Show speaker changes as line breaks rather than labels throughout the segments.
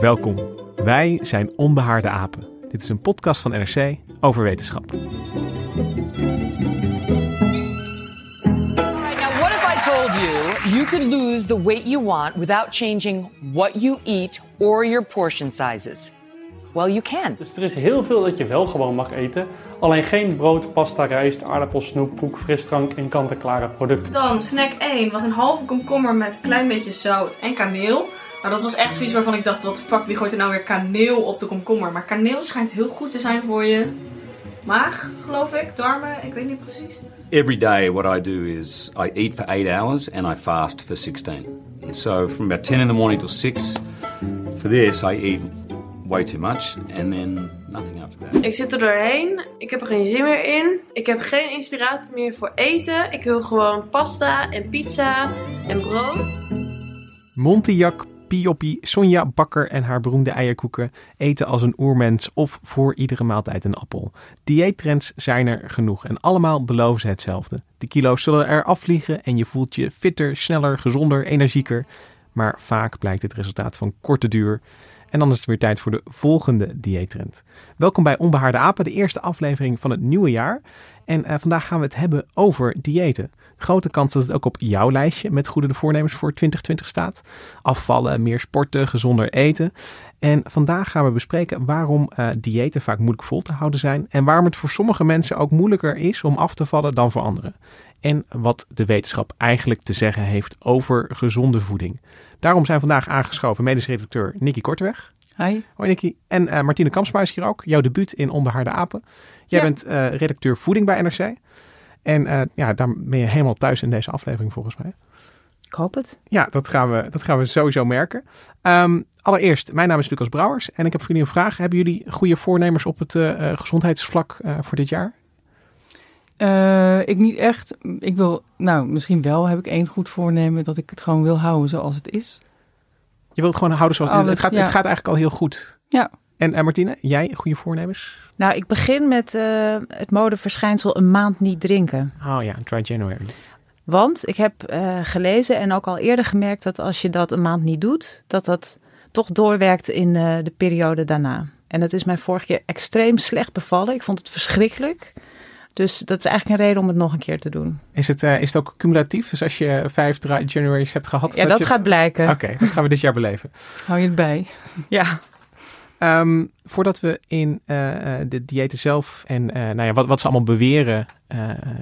Welkom. Wij zijn Onbehaarde Apen. Dit is een podcast van NRC over wetenschap.
Now, what if I told you you could lose the weight you want without changing what you eat or your portion sizes? Well, you can.
Dus er is heel veel dat je wel gewoon mag eten. Alleen geen brood, pasta, rijst, aardappels, snoep, koek, frisdrank en kant-en-klare producten.
Dan snack 1 was een halve komkommer met een klein beetje zout en kaneel. Nou, dat was echt zoiets waarvan ik dacht, wat de fuck, wie gooit er nou weer kaneel op de komkommer? Maar kaneel schijnt heel goed te zijn voor je maag, geloof ik, darmen, ik weet niet precies.
Every day, what I do is I eat for eight hours and I fast for 16. So from about 10 in the morning till 6, for this, I eat way too much and then nothing after that.
Ik zit er doorheen. Ik heb er geen zin meer in. Ik heb geen inspiratie meer voor eten. Ik wil gewoon pasta en pizza en brood.
Montiak, Pioppie, Sonja Bakker en haar beroemde eierkoeken eten als een oermens of voor iedere maaltijd een appel. Dieettrends zijn er genoeg en allemaal beloven ze hetzelfde. De kilo's zullen er afvliegen en je voelt je fitter, sneller, gezonder, energieker. Maar vaak blijkt het resultaat van korte duur. En dan is het weer tijd voor de volgende dieettrend. Welkom bij Onbehaarde Apen, de eerste aflevering van het nieuwe jaar. En eh, vandaag gaan we het hebben over diëten. Grote kans dat het ook op jouw lijstje met goede voornemens voor 2020 staat. Afvallen, meer sporten, gezonder eten. En vandaag gaan we bespreken waarom uh, diëten vaak moeilijk vol te houden zijn. En waarom het voor sommige mensen ook moeilijker is om af te vallen dan voor anderen. En wat de wetenschap eigenlijk te zeggen heeft over gezonde voeding. Daarom zijn vandaag aangeschoven medisch redacteur Nicky Korteweg.
Hi.
Hoi Nicky. En uh, Martine Kampsma is hier ook. Jouw debuut in Onbehaarde Apen. Jij
Ja.
bent uh, redacteur voeding bij NRC. En uh, ja, daar ben je helemaal thuis in deze aflevering volgens mij.
Ik hoop het.
Ja, dat gaan we, dat gaan we sowieso merken. Um, allereerst, mijn naam is Lucas Brouwers en ik heb voor jullie een vraag. Hebben jullie goede voornemens op het gezondheidsvlak voor dit jaar?
Uh, ik niet echt. Ik wil, nou, misschien wel heb ik één goed voornemen dat ik het gewoon wil houden zoals het is.
Je wilt het gewoon houden zoals
Alles,
het gaat.
ja.
Het gaat eigenlijk al heel goed.
Ja.
En uh, Martine, jij goede voornemens?
Nou, ik begin met uh, het modeverschijnsel een maand niet drinken.
Oh ja, dry January.
Want ik heb uh, gelezen en ook al eerder gemerkt dat als je dat een maand niet doet, dat dat toch doorwerkt in uh, de periode daarna. En dat is mij vorige keer extreem slecht bevallen. Ik vond het verschrikkelijk. Dus dat is eigenlijk een reden om het nog een keer te doen.
Is het, uh, is het ook cumulatief? Dus als je vijf dry January's hebt gehad?
Ja, dat,
je...
gaat blijken.
Oké, okay, dat gaan we dit jaar beleven.
Hou je het bij?
Ja.
Um, voordat we in uh, de diëten zelf en uh, nou ja, wat, wat ze allemaal beweren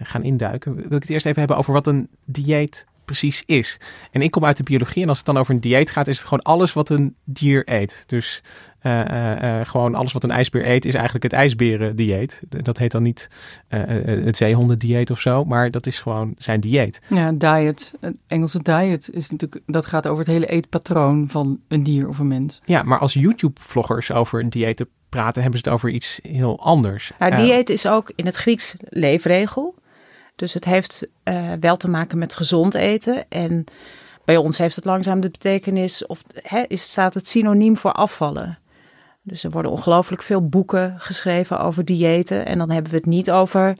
gaan induiken, wil ik het eerst even hebben over wat een dieet precies is. En ik kom uit de biologie en als het dan over een dieet gaat, is het gewoon alles wat een dier eet. Dus uh, gewoon alles wat een ijsbeer eet, is eigenlijk het ijsberendieet. Dat heet dan niet uh, het zeehondendieet of zo, maar dat is gewoon zijn dieet.
Ja, diet. Het Engelse diet is natuurlijk, dat gaat over het hele eetpatroon van een dier of een mens.
Ja, maar als YouTube-vloggers over diëten praten, hebben ze het over iets heel anders.
Nou, dieet is ook in het Grieks leefregel. Dus het heeft uh, wel te maken met gezond eten. En bij ons heeft het langzaam de betekenis, of is, staat het synoniem voor afvallen. Dus er worden ongelooflijk veel boeken geschreven over diëten. En dan hebben we het niet over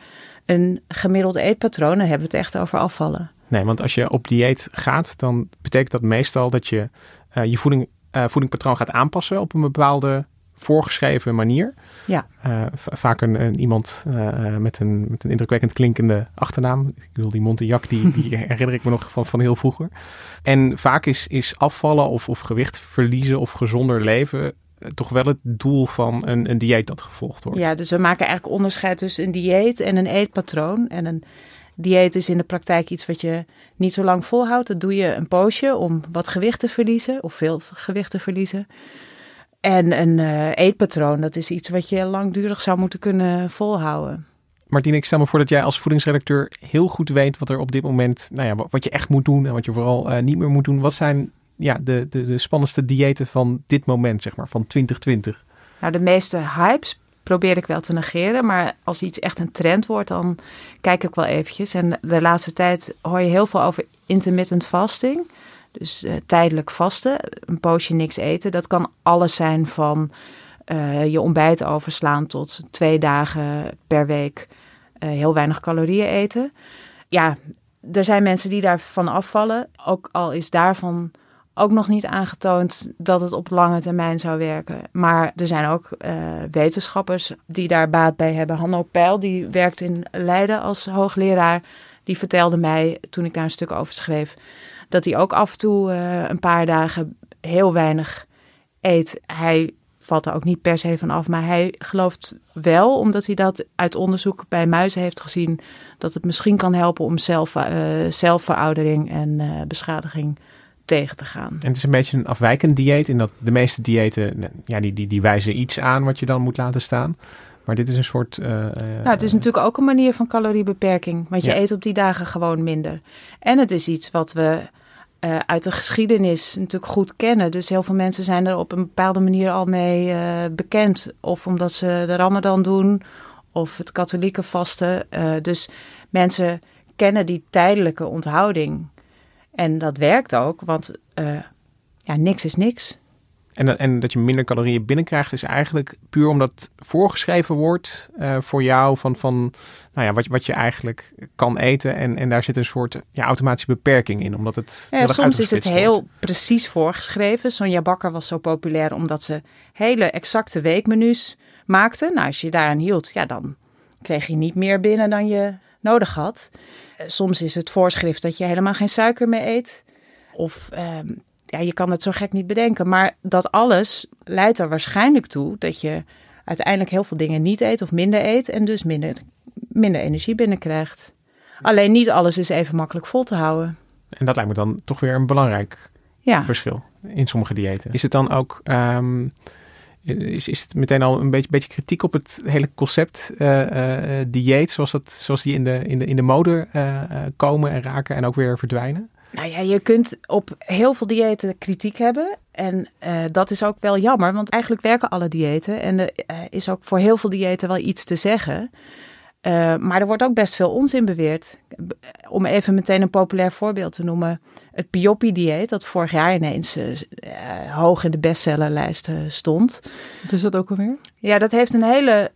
een gemiddeld eetpatroon, dan hebben we het echt over afvallen.
Nee, want als je op dieet gaat, dan betekent dat meestal dat je uh, je voeding, uh, voedingpatroon gaat aanpassen op een bepaalde voorgeschreven manier.
Ja.
Uh, vaak een, een iemand uh, met, een, met een indrukwekkend klinkende achternaam. Ik bedoel, die Montejak, die, die herinner ik me nog van, van heel vroeger. En vaak is, is afvallen of, of gewicht verliezen of gezonder leven toch wel het doel van een, een dieet dat gevolgd wordt.
Ja, dus we maken eigenlijk onderscheid tussen een dieet en een eetpatroon. En een dieet is in de praktijk iets wat je niet zo lang volhoudt. Dat doe je een poosje om wat gewicht te verliezen of veel gewicht te verliezen. En een uh, eetpatroon, dat is iets wat je langdurig zou moeten kunnen volhouden.
Martine, ik stel me voor dat jij als voedingsredacteur heel goed weet wat er op dit moment, nou ja, wat je echt moet doen en wat je vooral uh, niet meer moet doen. Wat zijn ja, de, de, de spannendste diëten van dit moment, zeg maar, van 2020?
Nou, de meeste hypes probeer ik wel te negeren. Maar als iets echt een trend wordt, dan kijk ik wel eventjes. En de laatste tijd hoor je heel veel over intermittent fasting. Dus uh, tijdelijk vasten, een poosje niks eten. Dat kan alles zijn van uh, je ontbijt overslaan tot twee dagen per week uh, heel weinig calorieën eten. Ja, er zijn mensen die daarvan afvallen. Ook al is daarvan ook nog niet aangetoond dat het op lange termijn zou werken. Maar er zijn ook wetenschappers die daar baat bij hebben. Hanno Peil, die werkt in Leiden als hoogleraar. Die vertelde mij, toen ik daar een stuk over schreef, dat hij ook af en toe uh, een paar dagen heel weinig eet. Hij valt er ook niet per se van af, maar hij gelooft wel, omdat hij dat uit onderzoek bij muizen heeft gezien, dat het misschien kan helpen om zelf, uh, zelfveroudering en beschadiging tegen te gaan.
En het is een beetje een afwijkend dieet. In dat de meeste diëten, ja, die, die, die wijzen iets aan wat je dan moet laten staan. Maar dit is een soort. Uh,
nou, het is natuurlijk ook een manier van caloriebeperking. Want je ja. eet op die dagen gewoon minder. En het is iets wat we uh, uit de geschiedenis natuurlijk goed kennen. Dus heel veel mensen zijn er op een bepaalde manier al mee uh, bekend. Of omdat ze de Ramadan doen, of het katholieke vasten. dus mensen kennen die tijdelijke onthouding. En dat werkt ook, want uh, ja, niks is niks.
En, dat, en dat je minder calorieën binnenkrijgt is eigenlijk puur omdat voorgeschreven wordt uh, voor jou van, van nou ja, wat, wat je eigenlijk kan eten. En, en daar zit een soort ja, automatische beperking in, omdat het
ja, Soms is het heel precies voorgeschreven. Sonja Bakker was zo populair omdat ze hele exacte weekmenu's maakte. Nou, als je daaraan hield, ja, dan kreeg je niet meer binnen dan je nodig had. Soms is het voorschrift dat je helemaal geen suiker meer eet. Of um, ja, je kan het zo gek niet bedenken. Maar dat alles leidt er waarschijnlijk toe dat je uiteindelijk heel veel dingen niet eet of minder eet. En dus minder, minder energie binnenkrijgt. Alleen niet alles is even makkelijk vol te houden.
En dat lijkt me dan toch weer een belangrijk ja. verschil in sommige diëten. Is het dan ook. Um, is, is het meteen al een beetje, beetje kritiek op het hele concept uh, uh, dieet, zoals, dat, zoals die in de, in de, in de mode uh, komen en raken en ook weer verdwijnen?
Nou ja, je kunt op heel veel diëten kritiek hebben. En dat is ook wel jammer, want eigenlijk werken alle diëten. En er is ook voor heel veel diëten wel iets te zeggen. Uh, maar er wordt ook best veel onzin beweerd. Om even meteen een populair voorbeeld te noemen. Het Pioppi-dieet, dat vorig jaar ineens uh, hoog in de bestsellerlijst stond.
Wat is dat ook alweer?
Ja, dat heeft een hele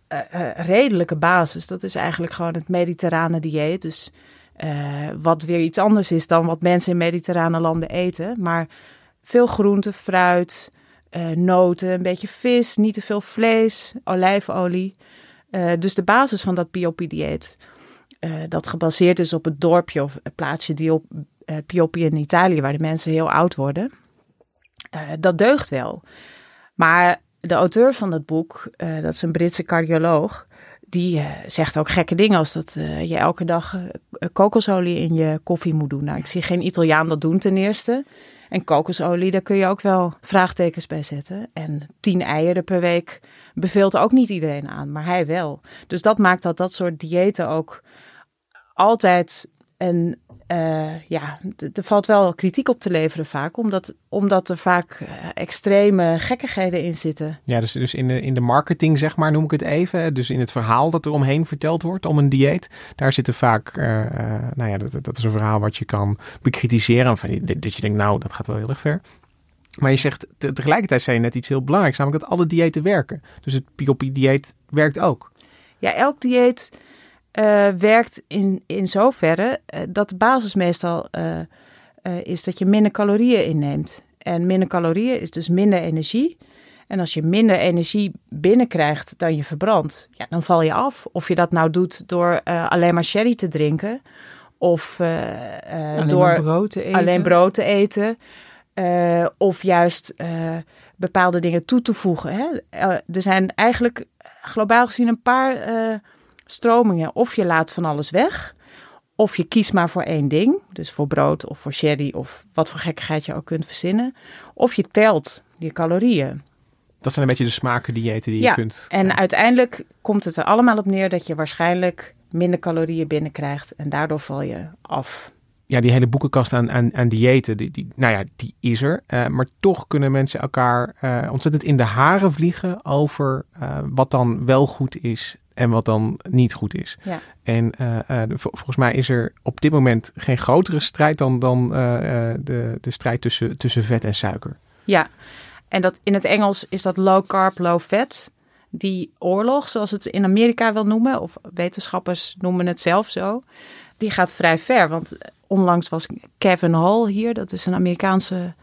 redelijke basis. Dat is eigenlijk gewoon het mediterrane dieet. Dus wat weer iets anders is dan wat mensen in mediterrane landen eten. Maar veel groente, fruit, noten, een beetje vis, niet te veel vlees, olijfolie... Uh, dus de basis van dat Pioppi-dieet, uh, dat gebaseerd is op het dorpje of het plaatsje die op uh, Pioppi in Italië, waar de mensen heel oud worden, dat deugt wel. Maar de auteur van dat boek, dat is een Britse cardioloog, die zegt ook gekke dingen als dat je elke dag kokosolie in je koffie moet doen. Nou, ik zie geen Italiaan dat doen ten eerste. En kokosolie, daar kun je ook wel vraagtekens bij zetten. En tien eieren per week beveelt ook niet iedereen aan, maar hij wel. Dus dat maakt dat dat soort diëten ook altijd en uh, ja, er valt wel kritiek op te leveren vaak, omdat, omdat er vaak uh, extreme gekkigheden in zitten.
Ja, dus, dus in, de, in de marketing, zeg maar, noem ik het even. Dus in het verhaal dat er omheen verteld wordt om een dieet. Daar zitten vaak, uh, nou ja, dat, dat, is een verhaal wat je kan bekritiseren. Van, dat je denkt, nou, dat gaat wel heel erg ver. Maar je zegt, te, tegelijkertijd zei je net iets heel belangrijks, namelijk dat alle diëten werken. Dus het POP-dieet werkt ook.
Ja, elk dieet uh, werkt in, in zoverre uh, dat de basis meestal uh, is dat je minder calorieën inneemt. En minder calorieën is dus minder energie. En als je minder energie binnenkrijgt dan je verbrandt, ja, dan val je af. Of je dat nou doet door uh, alleen maar sherry te drinken. Of uh, uh,
alleen
door
brood te eten.
alleen brood te eten. Of juist bepaalde dingen toe te voegen. Hè? er zijn eigenlijk globaal gezien een paar stromingen. Of je laat van alles weg. Of je kiest maar voor één ding. Dus voor brood of voor sherry of wat voor gekkigheid je ook kunt verzinnen. Of je telt je calorieën.
Dat zijn een beetje de smaken diëten die
ja,
je kunt.
En uiteindelijk komt het er allemaal op neer dat je waarschijnlijk minder calorieën binnenkrijgt. En daardoor val je af.
Ja, die hele boekenkast aan, aan, aan diëten, die, die, nou ja, die is er. Uh, maar toch kunnen mensen elkaar uh, ontzettend in de haren vliegen over uh, wat dan wel goed is en wat dan niet goed is.
Ja.
En de, volgens mij is er op dit moment geen grotere strijd dan, dan de, de strijd tussen, tussen vet en suiker.
Ja, en dat, in het Engels is dat low carb, low fat. Die oorlog, zoals het in Amerika wil noemen, of wetenschappers noemen het zelf zo, die gaat vrij ver. Want onlangs was Kevin Hall hier, dat is een Amerikaanse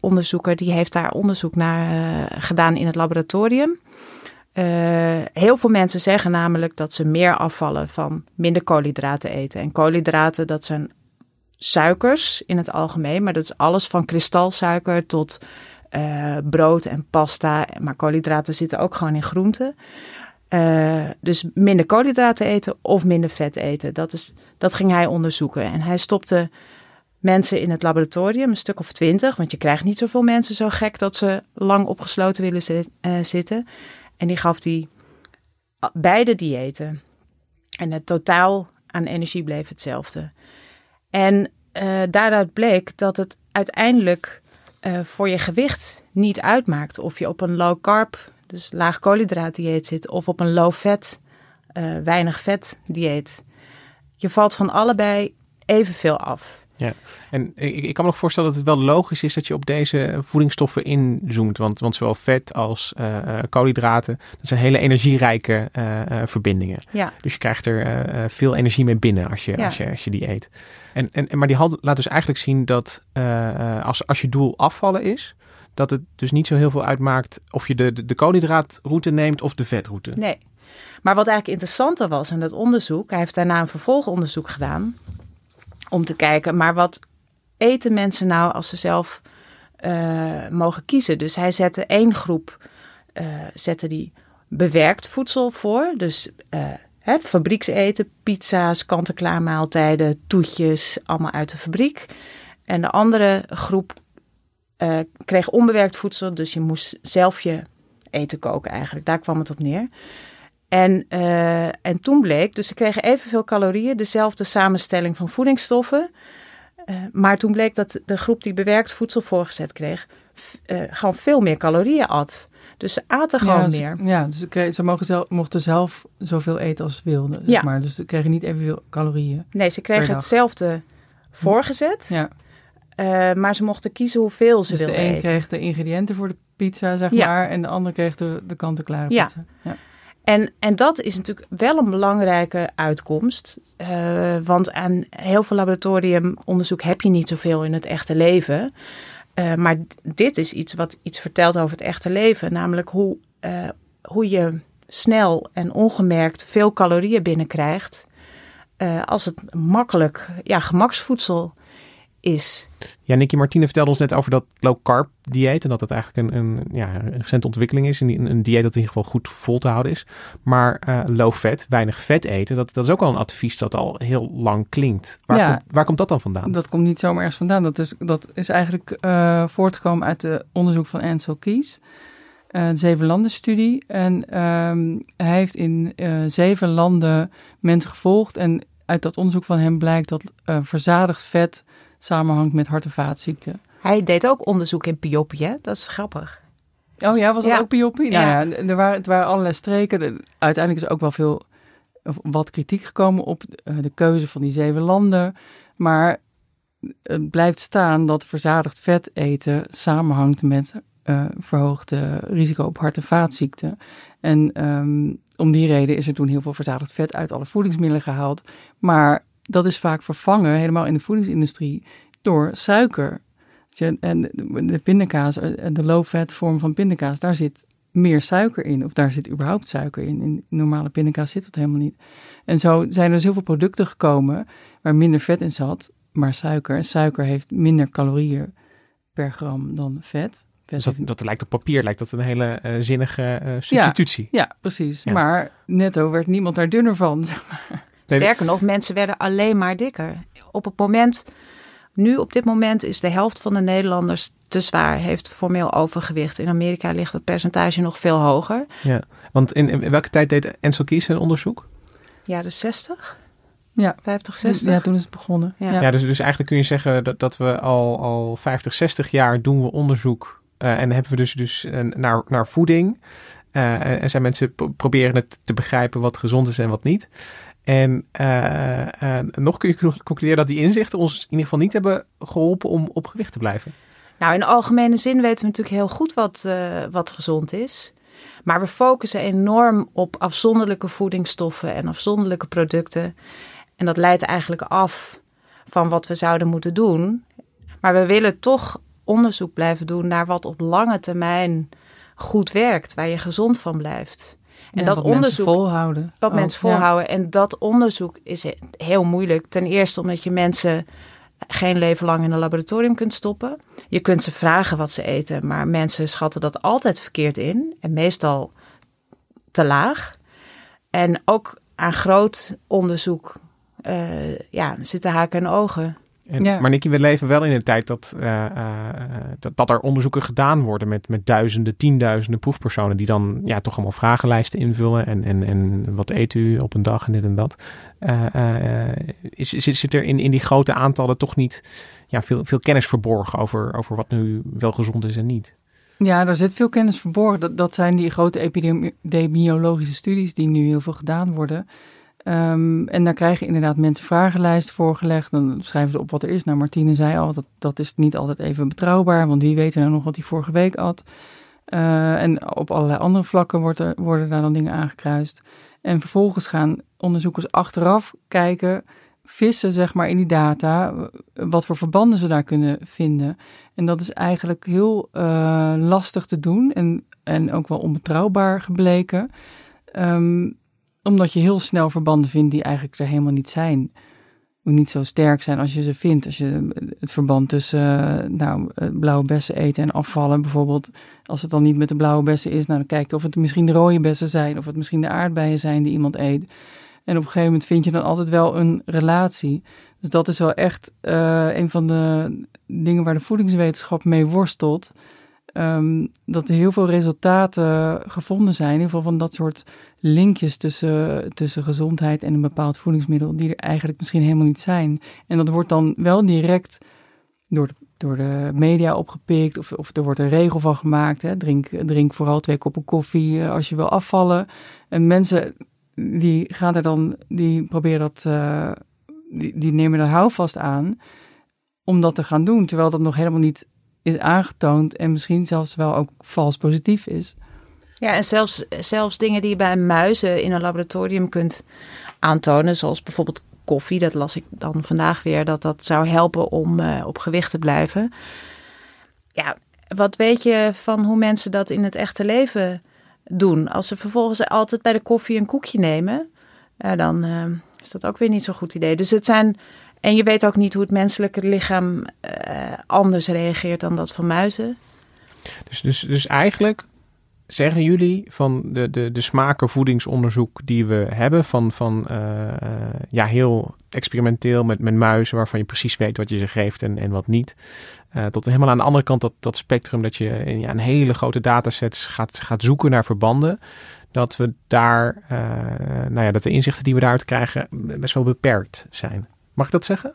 onderzoeker, die heeft daar onderzoek naar gedaan in het laboratorium. Uh, heel veel mensen zeggen namelijk dat ze meer afvallen van minder koolhydraten eten. En koolhydraten, dat zijn suikers in het algemeen, maar dat is alles van kristalsuiker tot brood en pasta. Maar koolhydraten zitten ook gewoon in groenten. Uh, dus minder koolhydraten eten of minder vet eten. Dat, is, dat ging hij onderzoeken. En hij stopte mensen in het laboratorium, een stuk of twintig. Want je krijgt niet zoveel mensen zo gek dat ze lang opgesloten willen zit, zitten. En die gaf die beide diëten. En het totaal aan energie bleef hetzelfde. En uh, daaruit bleek dat het uiteindelijk voor je gewicht niet uitmaakt of je op een low carb, dus laag koolhydraat dieet zit, of op een low fat, uh, weinig vet dieet. Je valt van allebei evenveel af.
Ja, en ik, ik, kan me nog voorstellen dat het wel logisch is dat je op deze voedingsstoffen inzoomt. Want, want zowel vet als uh, koolhydraten, dat zijn hele energierijke uh, verbindingen.
Ja.
Dus je krijgt er veel energie mee binnen als je,
ja.
als je, als je die eet. En, en, maar die laat dus eigenlijk zien dat als, als je doel afvallen is, dat het dus niet zo heel veel uitmaakt of je de, de, koolhydraatroute neemt of de vetroute.
Nee. Maar wat eigenlijk interessanter was aan dat onderzoek, hij heeft daarna een vervolgonderzoek gedaan om te kijken, maar wat eten mensen nou als ze zelf uh, mogen kiezen? Dus hij zette één groep, uh, zette die bewerkt voedsel voor. Dus uh, hè, fabriekseten, pizza's, kant-en-klaar maaltijden, toetjes, allemaal uit de fabriek. En de andere groep kreeg onbewerkt voedsel, dus je moest zelf je eten koken eigenlijk. Daar kwam het op neer. En, uh, en toen bleek, dus ze kregen evenveel calorieën, dezelfde samenstelling van voedingsstoffen. Uh, maar toen bleek dat de groep die bewerkt voedsel voorgezet kreeg, uh, gewoon veel meer calorieën at. Dus ze aten gewoon
ja,
meer.
Ja, dus ze, kregen, ze mogen zelf, mochten zelf zoveel eten als ze wilden. Zeg
Ja.
maar. Dus ze kregen niet evenveel calorieën.
Nee, ze kregen hetzelfde voorgezet.
Ja.
Uh, maar ze mochten kiezen hoeveel ze
Dus de
wilden
een
eten.
kreeg de ingrediënten voor de pizza, zeg
Ja.
maar. En de ander kreeg de, de kant-en-klare
Ja.
pizza. Ja.
En, en dat is natuurlijk wel een belangrijke uitkomst. Uh, want aan heel veel laboratoriumonderzoek heb je niet zoveel in het echte leven. Uh, maar dit is iets wat iets vertelt over het echte leven. Namelijk hoe, uh, hoe je snel en ongemerkt veel calorieën binnenkrijgt. als het makkelijk, ja, gemaksvoedsel is.
Ja, Nicky Martine vertelde ons net over dat low carb dieet. En dat het eigenlijk een, een, ja, een recente ontwikkeling is. Een, een dieet dat in ieder geval goed vol te houden is. Maar uh, low fat, weinig vet eten, dat, dat is ook al een advies dat al heel lang klinkt. Waar,
Ja.
komt, waar komt dat dan vandaan?
Dat komt niet zomaar ergens vandaan. Dat is, dat is eigenlijk uh, voortgekomen uit het onderzoek van Ansel Keys. Uh, de zeven landen studie. En um, hij heeft in uh, zeven landen mensen gevolgd. En uit dat onderzoek van hem blijkt dat uh, verzadigd vet samenhangt met hart- en vaatziekten.
Hij deed ook onderzoek in Piopie, hè? Dat is grappig.
Oh ja, was dat
Ja.
ook Piopie?
Ja.
Nou ja, er waren, het waren allerlei streken. De- uiteindelijk is ook wel veel, wat kritiek gekomen op eh, de keuze van die zeven landen. Maar het blijft staan dat verzadigd vet eten samenhangt met eh verhoogde risico op hart- en vaatziekten. En ehm, om die reden is er toen heel veel verzadigd vet uit alle voedingsmiddelen gehaald. Maar dat is vaak vervangen, helemaal in de voedingsindustrie, door suiker. En de pindakaas, eh, de low-fat vorm van pindakaas, daar zit meer suiker in. Of daar zit überhaupt suiker in. In normale pindakaas zit dat helemaal niet. En zo zijn er dus heel veel producten gekomen waar minder vet in zat, maar suiker. En suiker heeft minder calorieën per gram dan vet.
dus dat, dat, lijkt op papier lijkt dat een hele uh, zinnige uh, substitutie.
Ja, ja precies. Maar netto werd niemand daar dunner van. Zeg maar.
Sterker nog, mensen werden alleen maar dikker. Op het moment, nu op dit moment is de helft van de Nederlanders te zwaar, heeft formeel overgewicht. In Amerika ligt het percentage nog veel hoger.
Ja, want in, in welke tijd deed Ensel Kies een onderzoek?
Ja, de 60.
Ja,
50, 60.
Ja, toen is het begonnen.
Ja, ja dus, dus eigenlijk kun je zeggen dat, dat we al, al 50, 60 jaar doen we onderzoek. Uh, en hebben we dus, dus uh, naar, naar voeding. Uh, en zijn mensen proberen het te begrijpen wat gezond is en wat niet. En nog kun je concluderen dat die inzichten ons in ieder geval niet hebben geholpen om op gewicht te blijven.
Nou, in algemene zin weten we natuurlijk heel goed wat, wat gezond is. Maar we focussen enorm op afzonderlijke voedingsstoffen en afzonderlijke producten. En dat leidt eigenlijk af van wat we zouden moeten doen. Maar we willen toch onderzoek blijven doen naar wat op lange termijn goed werkt, waar je gezond van blijft.
En dat onderzoek. Mensen volhouden.
Wat mensen volhouden. En dat onderzoek is heel moeilijk. Ten eerste omdat je mensen geen leven lang in een laboratorium kunt stoppen. Je kunt ze vragen wat ze eten, maar mensen schatten dat altijd verkeerd in. En meestal te laag. En ook aan groot onderzoek uh, ja, zitten haken en ogen.
En, ja. Maar Nicky, we leven wel in een tijd dat, uh, uh, dat, dat, er onderzoeken gedaan worden met, met duizenden, tienduizenden proefpersonen die dan ja, toch allemaal vragenlijsten invullen en, en, en wat eet u op een dag en dit en dat. is, zit, zit er in, in die grote aantallen toch niet ja, veel, veel kennis verborgen over, over wat nu wel gezond is en niet?
Ja, er zit veel kennis verborgen. Dat, dat zijn die grote epidemiologische studies die nu heel veel gedaan worden. Um, en daar krijgen inderdaad mensen vragenlijsten voorgelegd. Dan schrijven ze op wat er is. Nou, Martine zei al, dat, dat is niet altijd even betrouwbaar. Want wie weet nou nog wat hij vorige week at. Uh, en op allerlei andere vlakken worden, worden daar dan dingen aangekruist. En vervolgens gaan onderzoekers achteraf kijken, vissen zeg maar in die data, wat voor verbanden ze daar kunnen vinden. En dat is eigenlijk heel uh, lastig te doen en, en ook wel onbetrouwbaar gebleken. Um, omdat je heel snel verbanden vindt die eigenlijk er helemaal niet zijn. Niet zo sterk zijn als je ze vindt. Als je het verband tussen uh, nou, blauwe bessen eten en afvallen bijvoorbeeld. Als het dan niet met de blauwe bessen is, nou, dan kijk je of het misschien de rode bessen zijn. Of het misschien de aardbeien zijn die iemand eet. En op een gegeven moment vind je dan altijd wel een relatie. Dus dat is wel echt uh, een van de dingen waar de voedingswetenschap mee worstelt. Um, dat er heel veel resultaten gevonden zijn, in ieder geval van dat soort linkjes tussen, tussen gezondheid en een bepaald voedingsmiddel, die er eigenlijk misschien helemaal niet zijn. En dat wordt dan wel direct door de, door de media opgepikt, of, of er wordt een regel van gemaakt. Hè? Drink, drink vooral twee koppen koffie eh, als je wil afvallen. En mensen die gaan er dan, die proberen dat, uh, die, die nemen er houvast aan om dat te gaan doen, terwijl dat nog helemaal niet is aangetoond en misschien zelfs wel ook vals positief is.
Ja, en zelfs, zelfs dingen die je bij muizen in een laboratorium kunt aantonen, zoals bijvoorbeeld koffie, dat las ik dan vandaag weer, dat dat zou helpen om uh, op gewicht te blijven. Ja, wat weet je van hoe mensen dat in het echte leven doen? Als ze vervolgens altijd bij de koffie een koekje nemen, uh, dan uh, is dat ook weer niet zo'n goed idee. Dus het zijn en je weet ook niet hoe het menselijke lichaam anders reageert dan dat van muizen.
Dus, dus, dus eigenlijk zeggen jullie van de, de, de smakenvoedingsonderzoek die we hebben, van, van uh, ja, heel experimenteel met, met muizen, waarvan je precies weet wat je ze geeft en, en wat niet. Uh, tot helemaal aan de andere kant dat, dat spectrum dat je in ja, een hele grote datasets gaat, gaat zoeken naar verbanden. Dat we daar, nou ja, dat de inzichten die we daaruit krijgen best wel beperkt zijn. Mag ik dat zeggen?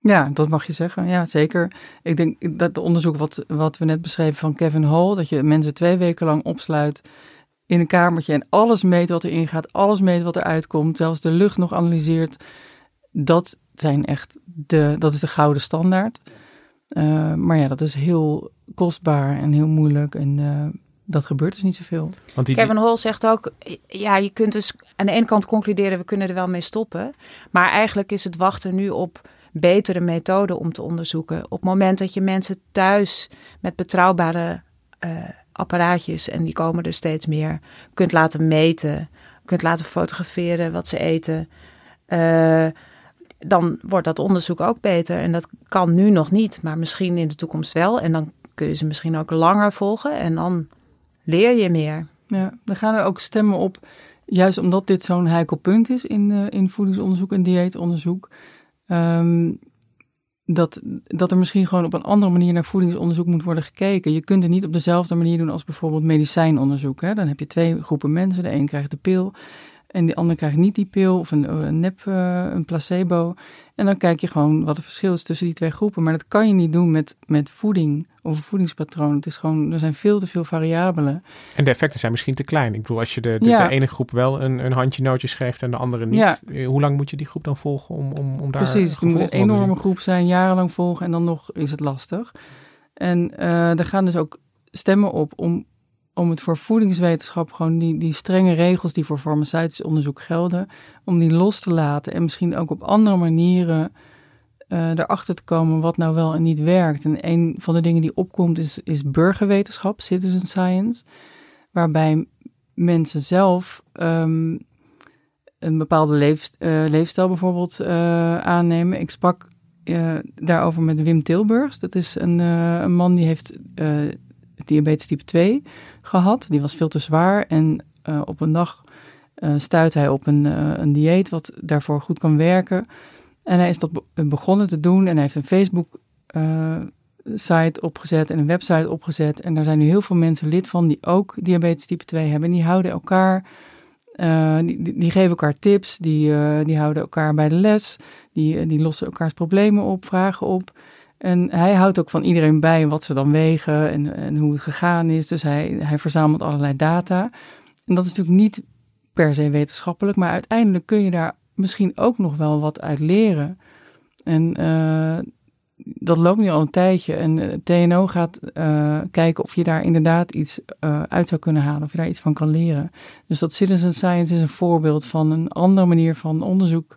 Ja, dat mag je zeggen. Ja, zeker. Ik denk dat het onderzoek wat, wat we net beschreven van Kevin Hall, dat je mensen twee weken lang opsluit in een kamertje en alles meet wat erin gaat, alles meet wat eruit komt, zelfs de lucht nog analyseert. Dat zijn echt de, dat is de gouden standaard. Uh, maar ja, dat is heel kostbaar en heel moeilijk. En uh, dat gebeurt dus niet zoveel.
Want die, Kevin Hall zegt ook, ja, je kunt dus aan de ene kant concluderen, we kunnen er wel mee stoppen. Maar eigenlijk is het wachten nu op betere methoden om te onderzoeken. Op het moment dat je mensen thuis met betrouwbare uh, apparaatjes, en die komen er steeds meer, kunt laten meten, kunt laten fotograferen wat ze eten, uh, dan wordt dat onderzoek ook beter. En dat kan nu nog niet, maar misschien in de toekomst wel. En dan kun je ze misschien ook langer volgen en dan leer je meer.
Ja, dan gaan er ook stemmen op, juist omdat dit zo'n heikel punt is in, uh, in voedingsonderzoek en dieetonderzoek. Um, dat, dat er misschien gewoon op een andere manier naar voedingsonderzoek moet worden gekeken. Je kunt het niet op dezelfde manier doen als bijvoorbeeld medicijnonderzoek. Hè? Dan heb je twee groepen mensen. De een krijgt de pil en de ander krijgt niet die pil of een, een nep, uh, een placebo. En dan kijk je gewoon wat het verschil is tussen die twee groepen. Maar dat kan je niet doen met, met voeding of een voedingspatroon. Het is gewoon, er zijn veel te veel variabelen.
En de effecten zijn misschien te klein. Ik bedoel, als je de, de, de ene groep wel een, een handje nootjes geeft en de andere niet. Ja. Eh, hoe lang moet je die groep dan volgen om, om, om daar
Precies, het moet een enorme groep zijn, jarenlang volgen en dan nog is het lastig. En uh, er gaan dus ook stemmen op om om het voor voedingswetenschap gewoon die, die strenge regels die voor farmaceutisch onderzoek gelden, om die los te laten en misschien ook op andere manieren uh, erachter te komen wat nou wel en niet werkt. En een van de dingen die opkomt is, is burgerwetenschap, citizen science, waarbij mensen zelf um, een bepaalde leef, uh, leefstijl bijvoorbeeld uh, aannemen. Ik sprak daarover met Wim Tilburgs. Dat is een, een man die heeft diabetes type 2 gehad. Die was veel te zwaar en uh, op een dag uh, stuit hij op een, uh, een dieet wat daarvoor goed kan werken. En hij is dat begonnen te doen en hij heeft een Facebook site opgezet en een website opgezet. En daar zijn nu heel veel mensen lid van die ook diabetes type 2 hebben. En die houden elkaar, die, geven elkaar tips, die, die houden elkaar bij de les, die, die lossen elkaars problemen op, vragen op. En hij houdt ook van iedereen bij wat ze dan wegen en, en hoe het gegaan is. Dus hij, hij verzamelt allerlei data. En dat is natuurlijk niet per se wetenschappelijk, maar uiteindelijk kun je daar misschien ook nog wel wat uit leren. En uh, dat loopt nu al een tijdje. En TNO gaat uh, kijken of je daar inderdaad iets uit zou kunnen halen, of je daar iets van kan leren. Dus dat citizen science is een voorbeeld van een andere manier van onderzoek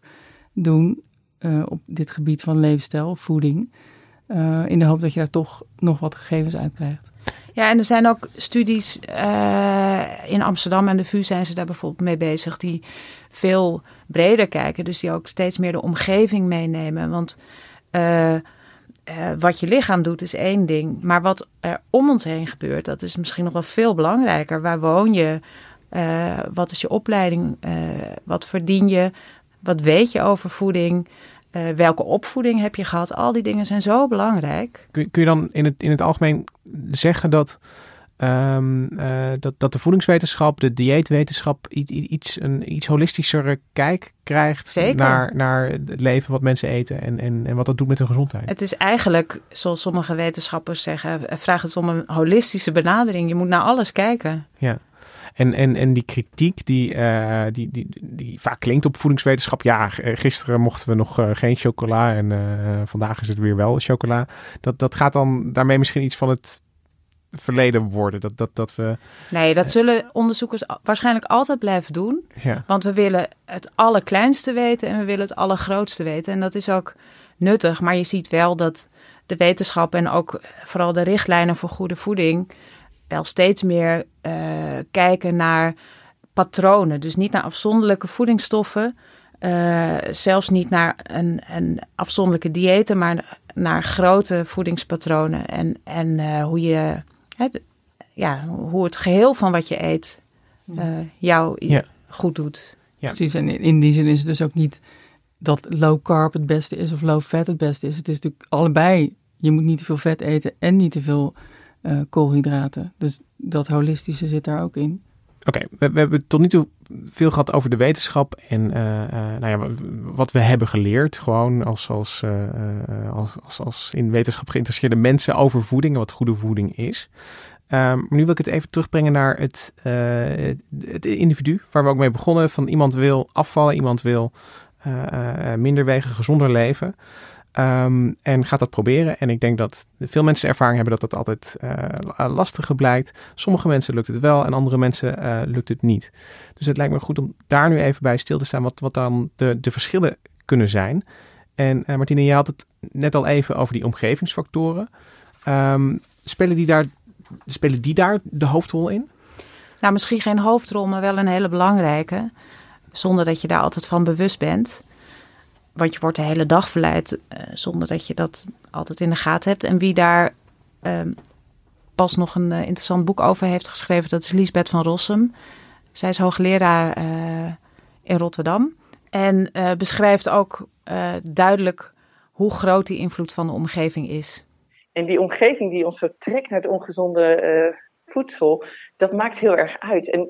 doen op dit gebied van leefstijl, voeding. Uh, in de hoop dat je daar toch nog wat gegevens uit krijgt.
Ja, en er zijn ook studies uh, in Amsterdam en de VU zijn ze daar bijvoorbeeld mee bezig, die veel breder kijken. Dus die ook steeds meer de omgeving meenemen. Want uh, wat je lichaam doet is één ding, maar wat er om ons heen gebeurt, dat is misschien nog wel veel belangrijker. Waar woon je? wat is je opleiding? wat verdien je? Wat weet je over voeding? Uh, welke opvoeding heb je gehad? Al die dingen zijn zo belangrijk.
Kun, kun je dan in het, in het algemeen zeggen dat, um, uh, dat, dat de voedingswetenschap, de dieetwetenschap iets, iets, een iets holistischere kijk krijgt Naar, naar het leven wat mensen eten en, en, en wat dat doet met hun gezondheid?
Het is eigenlijk, zoals sommige wetenschappers zeggen, eh, vraag het om een holistische benadering. Je moet naar alles kijken.
Ja. En, en, en die kritiek die, uh, die, die, die vaak klinkt op voedingswetenschap. Ja, gisteren mochten we nog uh, geen chocola en vandaag is het weer wel chocola. Dat, dat gaat dan daarmee misschien iets van het verleden worden. Dat, dat, dat we,
nee, dat zullen onderzoekers waarschijnlijk altijd blijven doen.
Ja.
Want we willen het allerkleinste weten en we willen het allergrootste weten. En dat is ook nuttig. Maar je ziet wel dat de wetenschap en ook vooral de richtlijnen voor goede voeding wel steeds meer uh, kijken naar patronen. Dus niet naar afzonderlijke voedingsstoffen, uh, zelfs niet naar een, een afzonderlijke diëten, maar naar grote voedingspatronen. En, en uh, hoe, je, hè, ja, hoe het geheel van wat je eet jou ja. goed doet.
Ja. Precies, en in die zin is het dus ook niet dat low carb het beste is of low fat het beste is. Het is natuurlijk allebei. Je moet niet te veel vet eten en niet te veel uh, koolhydraten. Dus dat holistische zit daar ook in.
Oké, we, we, hebben tot nu toe veel gehad over de wetenschap en uh, uh, nou ja, wat we hebben geleerd, gewoon als, als, als, als, als, in wetenschap geïnteresseerde mensen over voeding en wat goede voeding is. Um, maar nu wil ik het even terugbrengen naar het, het individu waar we ook mee begonnen. Van iemand wil afvallen, iemand wil minder wegen, gezonder leven. Um, en gaat dat proberen. En ik denk dat veel mensen ervaring hebben dat dat altijd uh, lastiger blijkt. Sommige mensen lukt het wel en andere mensen uh, lukt het niet. Dus het lijkt me goed om daar nu even bij stil te staan wat, wat dan de, de verschillen kunnen zijn. En uh, Martine, je had het net al even over die omgevingsfactoren. Um, spelen, die daar, spelen die daar de hoofdrol in?
Nou, misschien geen hoofdrol, maar wel een hele belangrijke. Zonder dat je daar altijd van bewust bent. Want je wordt de hele dag verleid uh, zonder dat je dat altijd in de gaten hebt. En wie daar uh, pas nog een uh, interessant boek over heeft geschreven, dat is Liesbeth van Rossum. Zij is hoogleraar in Rotterdam. En beschrijft ook duidelijk hoe groot die invloed van de omgeving is.
En die omgeving die ons zo trekt naar het ongezonde voedsel, dat maakt heel erg uit. En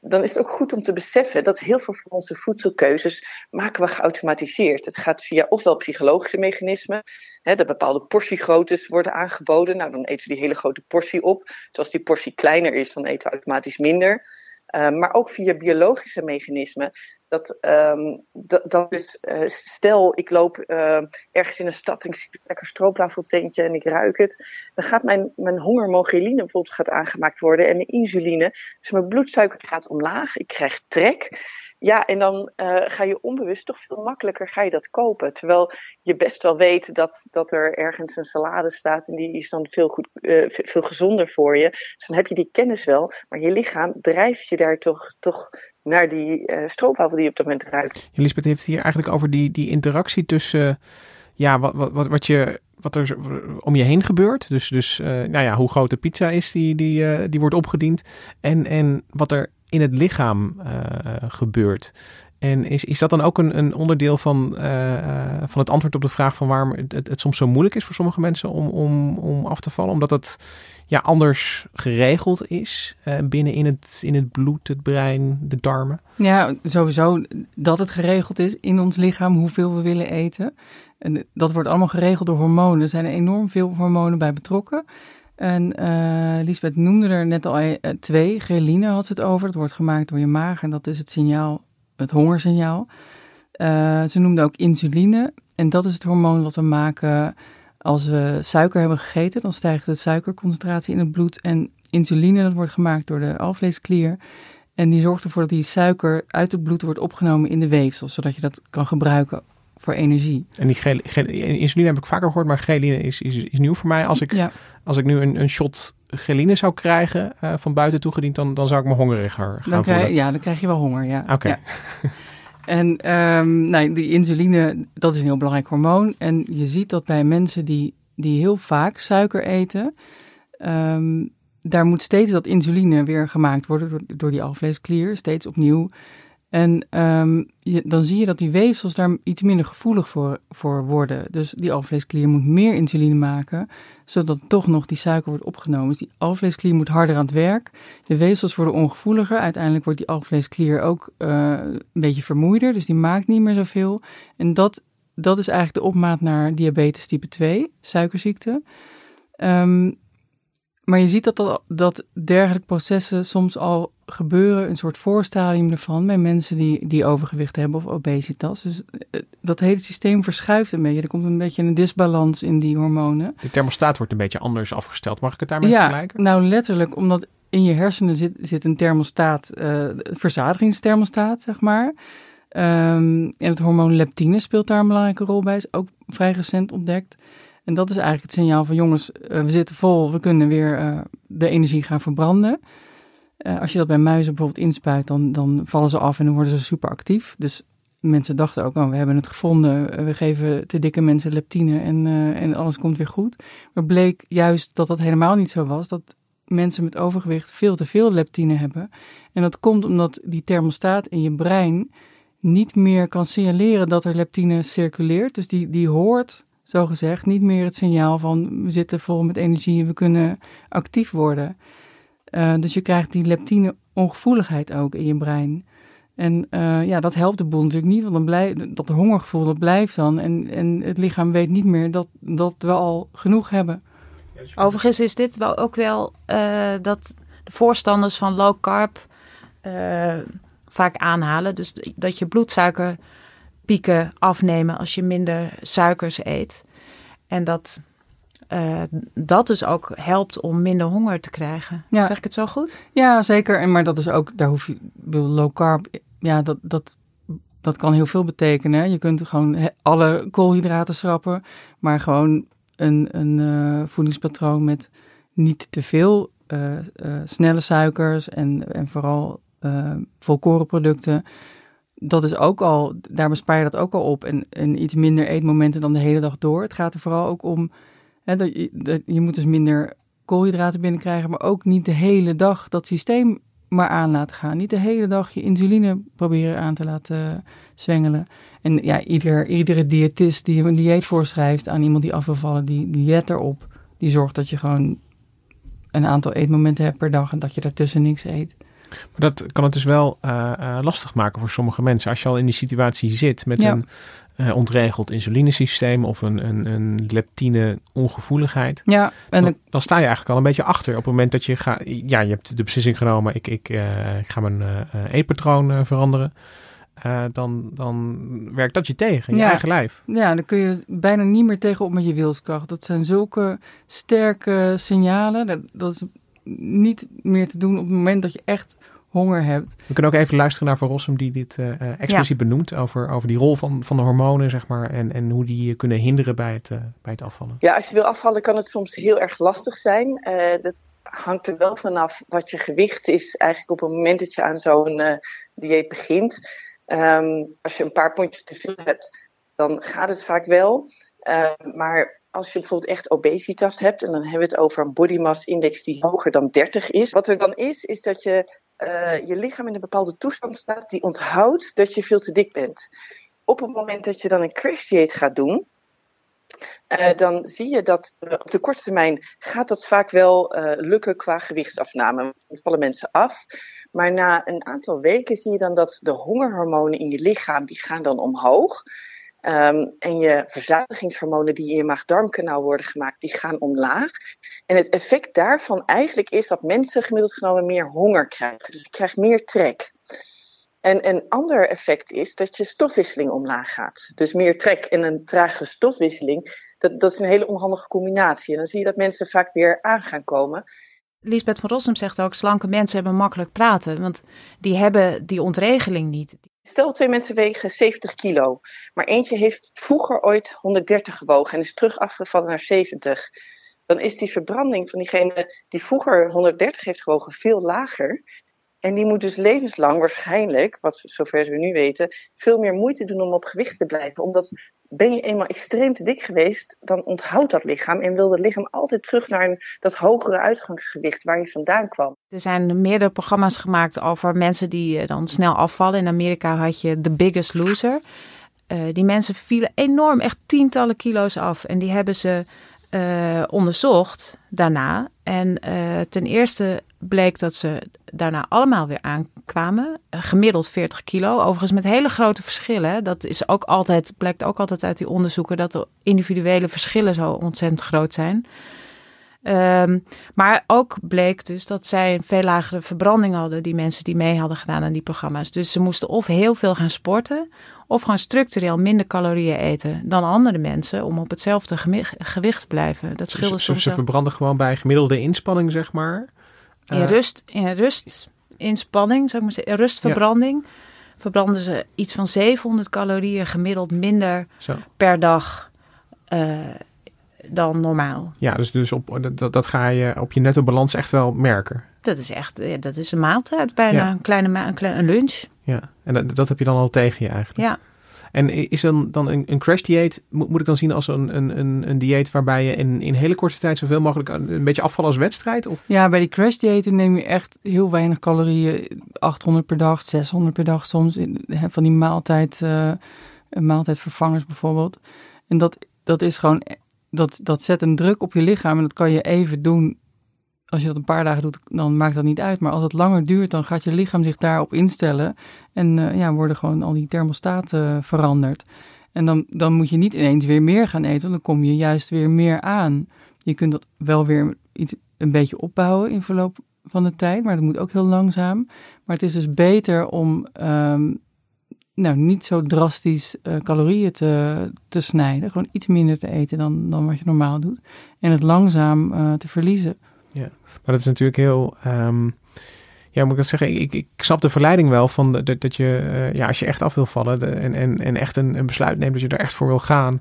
dan is het ook goed om te beseffen dat heel veel van onze voedselkeuzes maken we geautomatiseerd. Het gaat via ofwel psychologische mechanismen, hè, dat bepaalde portiegroottes worden aangeboden. Nou, dan eten we die hele grote portie op. Dus als die portie kleiner is, dan eten we automatisch minder. Uh, maar ook via biologische mechanismen. Dat, um, dat, dat is, uh, stel, ik loop uh, ergens in een stad en ik zie een lekker stroopwafeltentje en ik ruik het. Dan gaat mijn, mijn hongermogeline bijvoorbeeld gaat aangemaakt worden en de insuline. Dus mijn bloedsuiker gaat omlaag. Ik krijg trek. Ja, en dan uh, ga je onbewust toch veel makkelijker ga je dat kopen. Terwijl je best wel weet dat, dat er ergens een salade staat en die is dan veel, goed, uh, veel gezonder voor je. Dus dan heb je die kennis wel, maar je lichaam drijft je daar toch, toch naar die uh, stroopwafel die je op dat moment ruikt.
Lisbeth heeft het hier eigenlijk over die, die interactie tussen ja, wat, wat, wat, je, wat er om je heen gebeurt. Dus, dus nou ja, hoe groot de pizza is die, die, die wordt opgediend. En, en wat er in het lichaam uh, gebeurt. En is, is dat dan ook een, een onderdeel van, uh, van het antwoord op de vraag van waarom het, het, soms zo moeilijk is voor sommige mensen om, om, om af te vallen? Omdat het ja, anders geregeld is binnen in het, in het bloed, het brein, de darmen?
Ja, sowieso dat het geregeld is in ons lichaam hoeveel we willen eten. En dat wordt allemaal geregeld door hormonen. Er zijn enorm veel hormonen bij betrokken. En uh, Lisbeth noemde er net al uh, twee. Ghreline had het over. Dat wordt gemaakt door je maag en dat is het signaal, het hongersignaal. Uh, ze noemde ook insuline. En dat is het hormoon wat we maken als we suiker hebben gegeten. Dan stijgt de suikerconcentratie in het bloed. En insuline, dat wordt gemaakt door de alvleesklier. En die zorgt ervoor dat die suiker uit het bloed wordt opgenomen in de weefsel. Zodat je dat kan gebruiken voor energie.
En die gel, gel, insuline heb ik vaker gehoord, maar geline is, is, is nieuw voor mij. Als ik, ja. als ik nu een, een shot geline zou krijgen uh, van buiten toegediend, dan, dan zou ik me hongeriger gaan
dan krijg,
voelen.
Ja, dan krijg je wel honger, ja.
Oké. Okay.
Ja. en um, nou, die insuline, dat is een heel belangrijk hormoon. En je ziet dat bij mensen die, die heel vaak suiker eten, um, daar moet steeds dat insuline weer gemaakt worden door, door die alvleesklier, steeds opnieuw. En je, dan zie je dat die weefsels daar iets minder gevoelig voor, voor worden. Dus die alvleesklier moet meer insuline maken, zodat toch nog die suiker wordt opgenomen. Dus die alvleesklier moet harder aan het werk. De weefsels worden ongevoeliger. Uiteindelijk wordt die alvleesklier ook uh, een beetje vermoeider, dus die maakt niet meer zoveel. En dat, dat is eigenlijk de opmaat naar diabetes type 2, suikerziekte. Um, maar je ziet dat, dat, dat dergelijke processen soms al gebeuren, een soort voorstadium ervan, bij mensen die, die overgewicht hebben of obesitas. Dus dat hele systeem verschuift een beetje. Er komt een beetje een disbalans in die hormonen.
De thermostaat wordt een beetje anders afgesteld. Mag ik het daarmee
ja,
vergelijken?
Nou, letterlijk, omdat in je hersenen zit, zit een thermostaat, uh, verzadigingsthermostaat, zeg maar. Um, en het hormoon leptine speelt daar een belangrijke rol bij, is ook vrij recent ontdekt. En dat is eigenlijk het signaal van jongens, uh, we zitten vol, we kunnen weer uh, de energie gaan verbranden. Uh, als je dat bij muizen bijvoorbeeld inspuit, dan, dan vallen ze af en dan worden ze super actief. Dus mensen dachten ook, oh, we hebben het gevonden, we geven te dikke mensen leptine en, en alles komt weer goed. Maar bleek juist dat dat helemaal niet zo was, dat mensen met overgewicht veel te veel leptine hebben. En dat komt omdat die thermostaat in je brein niet meer kan signaleren dat er leptine circuleert. Dus die, die hoort zo gezegd, niet meer het signaal van we zitten vol met energie en we kunnen actief worden. Uh, dus je krijgt die leptine ongevoeligheid ook in je brein. En uh, ja, dat helpt de boel natuurlijk niet, want dan blijft dat hongergevoel dat blijft dan. En, en het lichaam weet niet meer dat, dat we al genoeg hebben.
Overigens is dit wel ook wel uh, dat de voorstanders van low carb vaak aanhalen. Dus dat je bloedsuiker pieken afnemen als je minder suikers eet. En dat uh, dat dus ook helpt om minder honger te krijgen. Ja. Zeg ik het zo goed?
Ja, zeker. En maar dat is ook, daar hoef je, low carb, ja, dat, dat dat kan heel veel betekenen. Je kunt gewoon alle koolhydraten schrappen, maar gewoon een, een eh, voedingspatroon met niet te veel eh, snelle suikers en, en vooral eh volkorenproducten. Dat is ook al, daar bespaar je dat ook al op. En, en iets minder eetmomenten dan de hele dag door. Het gaat er vooral ook om, hè, dat je, dat, je moet dus minder koolhydraten binnenkrijgen, maar ook niet de hele dag dat systeem maar aan laten gaan. Niet de hele dag je insuline proberen aan te laten zwengelen. En ja, ieder, iedere diëtist die een dieet voorschrijft aan iemand die af wil vallen, die, die let erop. Die zorgt dat je gewoon een aantal eetmomenten hebt per dag en dat je daartussen niks eet.
Maar dat kan het dus wel eh, eh, lastig maken voor sommige mensen. Als je al in die situatie zit met
Ja.
een eh, ontregeld insulinesysteem of een, een, een leptine ongevoeligheid.
Ja, en
dan, sta je eigenlijk al een beetje achter op het moment dat je gaat. Ja, je hebt de beslissing genomen. Ik, ik, ik ga mijn eetpatroon veranderen. Dan, dan werkt dat je tegen, in je eigen lijf.
Ja, dan kun je bijna niet meer tegenop met je wilskracht. Dat zijn zulke sterke signalen. Dat, dat is niet meer te doen op het moment dat je echt honger hebt.
We kunnen ook even luisteren naar Van Rossum die dit eh, eh, expliciet benoemt over, over die rol van, van de hormonen, zeg maar, en, en hoe die je kunnen hinderen bij het, eh, bij het afvallen.
Ja, als je wil afvallen kan het soms heel erg lastig zijn. Eh, dat hangt er wel vanaf wat je gewicht is eigenlijk op het moment dat je aan zo'n eh, dieet begint. Ehm, als je een paar pondjes te veel hebt, dan gaat het vaak wel. Ehm, maar als je bijvoorbeeld echt obesitas hebt, en dan hebben we het over een body mass index die hoger dan 30 is. Wat er dan is, is dat je, eh, je lichaam in een bepaalde toestand staat die onthoudt dat je veel te dik bent. Op het moment dat je dan een crash dieet gaat doen, eh, dan zie je dat eh, op de korte termijn gaat dat vaak wel lukken qua gewichtsafname. Dan vallen mensen af. Maar na een aantal weken zie je dan dat de hongerhormonen in je lichaam, die gaan dan omhoog. Ehm, en je verzadigingshormonen die in je maag-darmkanaal worden gemaakt, die gaan omlaag. En het effect daarvan eigenlijk is dat mensen gemiddeld genomen meer honger krijgen. Dus je krijgt meer trek. En een ander effect is dat je stofwisseling omlaag gaat. Dus meer trek en een trage stofwisseling. Dat, dat is een hele onhandige combinatie. En dan zie je dat mensen vaak weer aan gaan komen.
Lisbeth van Rossum zegt ook, slanke mensen hebben makkelijk praten. Want die hebben die ontregeling niet.
Stel twee mensen wegen 70 kilo. Maar eentje heeft vroeger ooit 130 gewogen en is terug afgevallen naar 70. Dan is die verbranding van diegene die vroeger 130 heeft gewogen veel lager. En die moet dus levenslang waarschijnlijk, wat zover we nu weten, veel meer moeite doen om op gewicht te blijven. Omdat ben je eenmaal extreem te dik geweest, dan onthoudt dat lichaam en wil dat lichaam altijd terug naar een, dat hogere uitgangsgewicht waar je vandaan kwam.
Er zijn meerdere programma's gemaakt over mensen die eh, dan snel afvallen. In Amerika had je The Biggest Loser. Eh, die mensen vielen enorm, echt tientallen kilo's af. En die hebben ze eh, onderzocht daarna. En ten eerste bleek dat ze daarna allemaal weer aankwamen. Gemiddeld 40 kilo. Overigens met hele grote verschillen. Dat is ook altijd, blijkt ook altijd uit die onderzoeken dat de individuele verschillen zo ontzettend groot zijn. Ehm, maar ook bleek dus dat zij een veel lagere verbranding hadden, die mensen die mee hadden gedaan aan die programma's. Dus ze moesten of heel veel gaan sporten, of gewoon structureel minder calorieën eten dan andere mensen om op hetzelfde gewicht te blijven. Dat scheelde
Dus
soms
ze verbranden gewoon bij gemiddelde inspanning, zeg maar.
In
Eh,
rust, in rust, inspanning, zou ik maar zeggen, in rustverbranding, verbranden ze iets van 700 calorieën gemiddeld minder
Zo.
per dag eh, dan normaal.
Ja, dus, dus op, dat, dat ga je op je netto balans echt wel merken.
Dat is echt, ja, dat is een maaltijd, bijna
Ja.
een kleine ma- een, klein, een lunch.
Ja, en dat, dat heb je dan al tegen je eigenlijk.
Ja.
En is dan, dan een, een crash dieet, moet, moet ik dan zien als een, een, een, een dieet waarbij je in, in hele korte tijd zoveel mogelijk een, een beetje afvallen als wedstrijd? Of?
Ja, bij die crash diëten neem je echt heel weinig calorieën. 800 per dag, 600 per dag soms. Van die maaltijd, eh, maaltijdvervangers bijvoorbeeld. En dat, dat is gewoon, dat, dat zet een druk op je lichaam. En dat kan je even doen. Als je dat een paar dagen doet, dan maakt dat niet uit. Maar als het langer duurt, dan gaat je lichaam zich daarop instellen. En eh, ja, worden gewoon al die thermostaten veranderd. En dan, dan moet je niet ineens weer meer gaan eten, want dan kom je juist weer meer aan. Je kunt dat wel weer iets, een beetje opbouwen in verloop van de tijd, maar dat moet ook heel langzaam. Maar het is dus beter om ehm, nou, niet zo drastisch eh, calorieën te, te snijden. Gewoon iets minder te eten dan, dan wat je normaal doet. En het langzaam eh, te verliezen.
Ja, maar dat is natuurlijk heel. ehm, Ja, moet ik dat zeggen? Ik, ik, snap de verleiding wel van de, dat, dat je, eh, ja, als je echt af wil vallen de, en, en, en echt een, een besluit neemt dat je er echt voor wil gaan.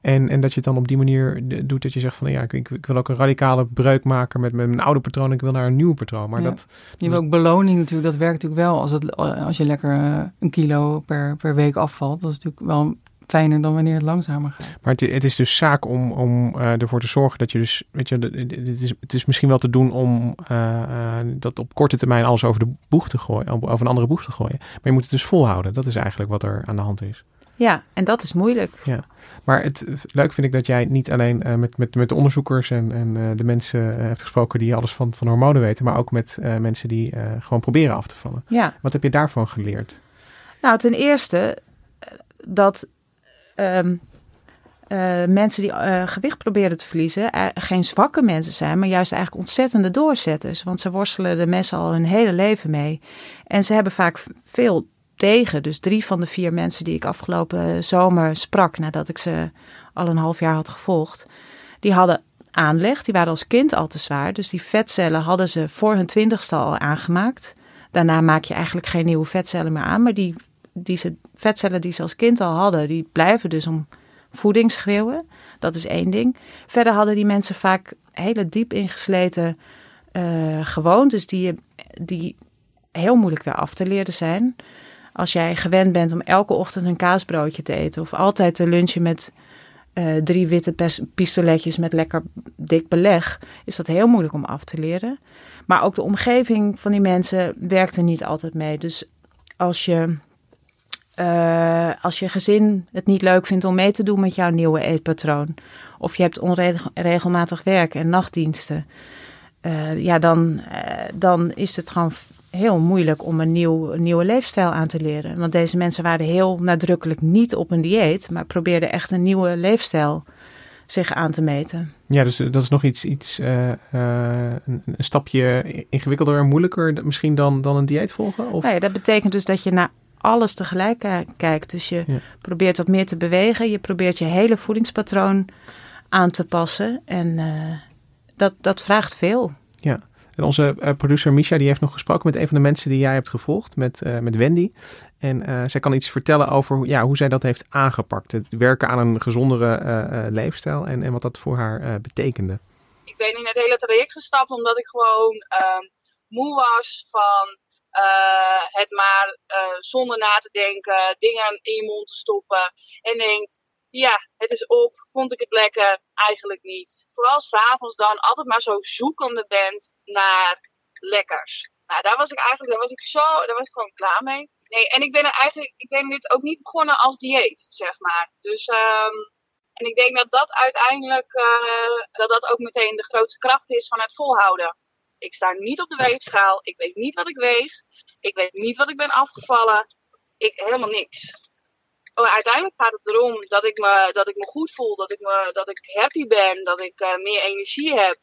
En, en dat je het dan op die manier doet dat je zegt van ja, ik, ik wil ook een radicale breuk maken met, met mijn oude patroon. Ik wil naar een nieuw patroon. Maar dat,
je wil ook beloning natuurlijk. Dat werkt natuurlijk wel als, het, als je lekker eh, een kilo per, per week afvalt. Dat is natuurlijk wel fijner dan wanneer het langzamer gaat.
Maar het, het is dus zaak om, om uh, ervoor te zorgen dat je dus, weet je, het is, het is misschien wel te doen om uh, dat op korte termijn alles over de boeg te gooien, over een andere boeg te gooien. Maar je moet het dus volhouden. Dat is eigenlijk wat er aan de hand is.
Ja, en dat is moeilijk.
Ja, maar het leuk vind ik dat jij niet alleen uh, met, met, met de onderzoekers en, en uh, de mensen uh, hebt gesproken die alles van, van hormonen weten, maar ook met mensen die gewoon proberen af te vallen.
Ja.
Wat heb je daarvan geleerd?
Nou, ten eerste dat um, mensen die gewicht proberen te verliezen geen zwakke mensen zijn, maar juist eigenlijk ontzettende doorzetters. Want ze worstelen de mensen al hun hele leven mee. En ze hebben vaak veel tegen. Dus drie van de vier mensen die ik afgelopen zomer sprak, nadat ik ze al een half jaar had gevolgd, die hadden aanleg. Die waren als kind al te zwaar. Dus die vetcellen hadden ze voor hun twintigste al aangemaakt. Daarna maak je eigenlijk geen nieuwe vetcellen meer aan. Maar die, die ze, vetcellen die ze als kind al hadden, die blijven dus om voeding schreeuwen. Dat is één ding. Verder hadden die mensen vaak hele diep ingesleten uh, gewoontes die, die heel moeilijk weer af te leren zijn. Als jij gewend bent om elke ochtend een kaasbroodje te eten of altijd te lunchen met uh, drie witte pistoletjes met lekker dik beleg, is dat heel moeilijk om af te leren. Maar ook de omgeving van die mensen werkt er niet altijd mee. Dus als je, uh, als je gezin het niet leuk vindt om mee te doen met jouw nieuwe eetpatroon, of je hebt onregelmatig werk en nachtdiensten, uh, ja, dan, dan is het gewoon heel moeilijk om een, nieuw, een nieuwe leefstijl aan te leren. Want deze mensen waren heel nadrukkelijk niet op een dieet, maar probeerden echt een nieuwe leefstijl zich aan te meten.
Ja, dus dat is nog iets, iets uh, uh, een, een, stapje ingewikkelder en moeilijker misschien dan, dan een dieet volgen? Of?
Nee, dat betekent dus dat je naar alles tegelijk kijkt. Dus je ja. probeert wat meer te bewegen. Je probeert je hele voedingspatroon aan te passen. En uh, dat, dat vraagt veel.
Ja. En onze uh, producer Misha die heeft nog gesproken met een van de mensen die jij hebt gevolgd, met, uh, met Wendy. En uh, zij kan iets vertellen over ja, hoe zij dat heeft aangepakt. Het werken aan een gezondere leefstijl en, en wat dat voor haar betekende.
Ik ben in het hele traject gestapt omdat ik gewoon ehm, moe was van het maar zonder na te denken, dingen in je mond te stoppen. En denkt, ja, het is op. Vond ik het lekker? Eigenlijk niet. Vooral s'avonds dan altijd maar zo zoekende bent naar lekkers. Nou, daar was ik eigenlijk, daar was ik zo, daar was ik gewoon klaar mee. Nee, en ik ben er eigenlijk, ik ben dit ook niet begonnen als dieet, zeg maar. Dus, um, en ik denk dat dat uiteindelijk, uh, dat dat ook meteen de grootste kracht is van het volhouden. Ik sta niet op de weegschaal, ik weet niet wat ik weeg, ik weet niet wat ik ben afgevallen, ik helemaal niks. Oh, uiteindelijk gaat het erom dat ik, me, dat ik me goed voel, dat ik, me, dat ik happy ben, dat ik uh, meer energie heb.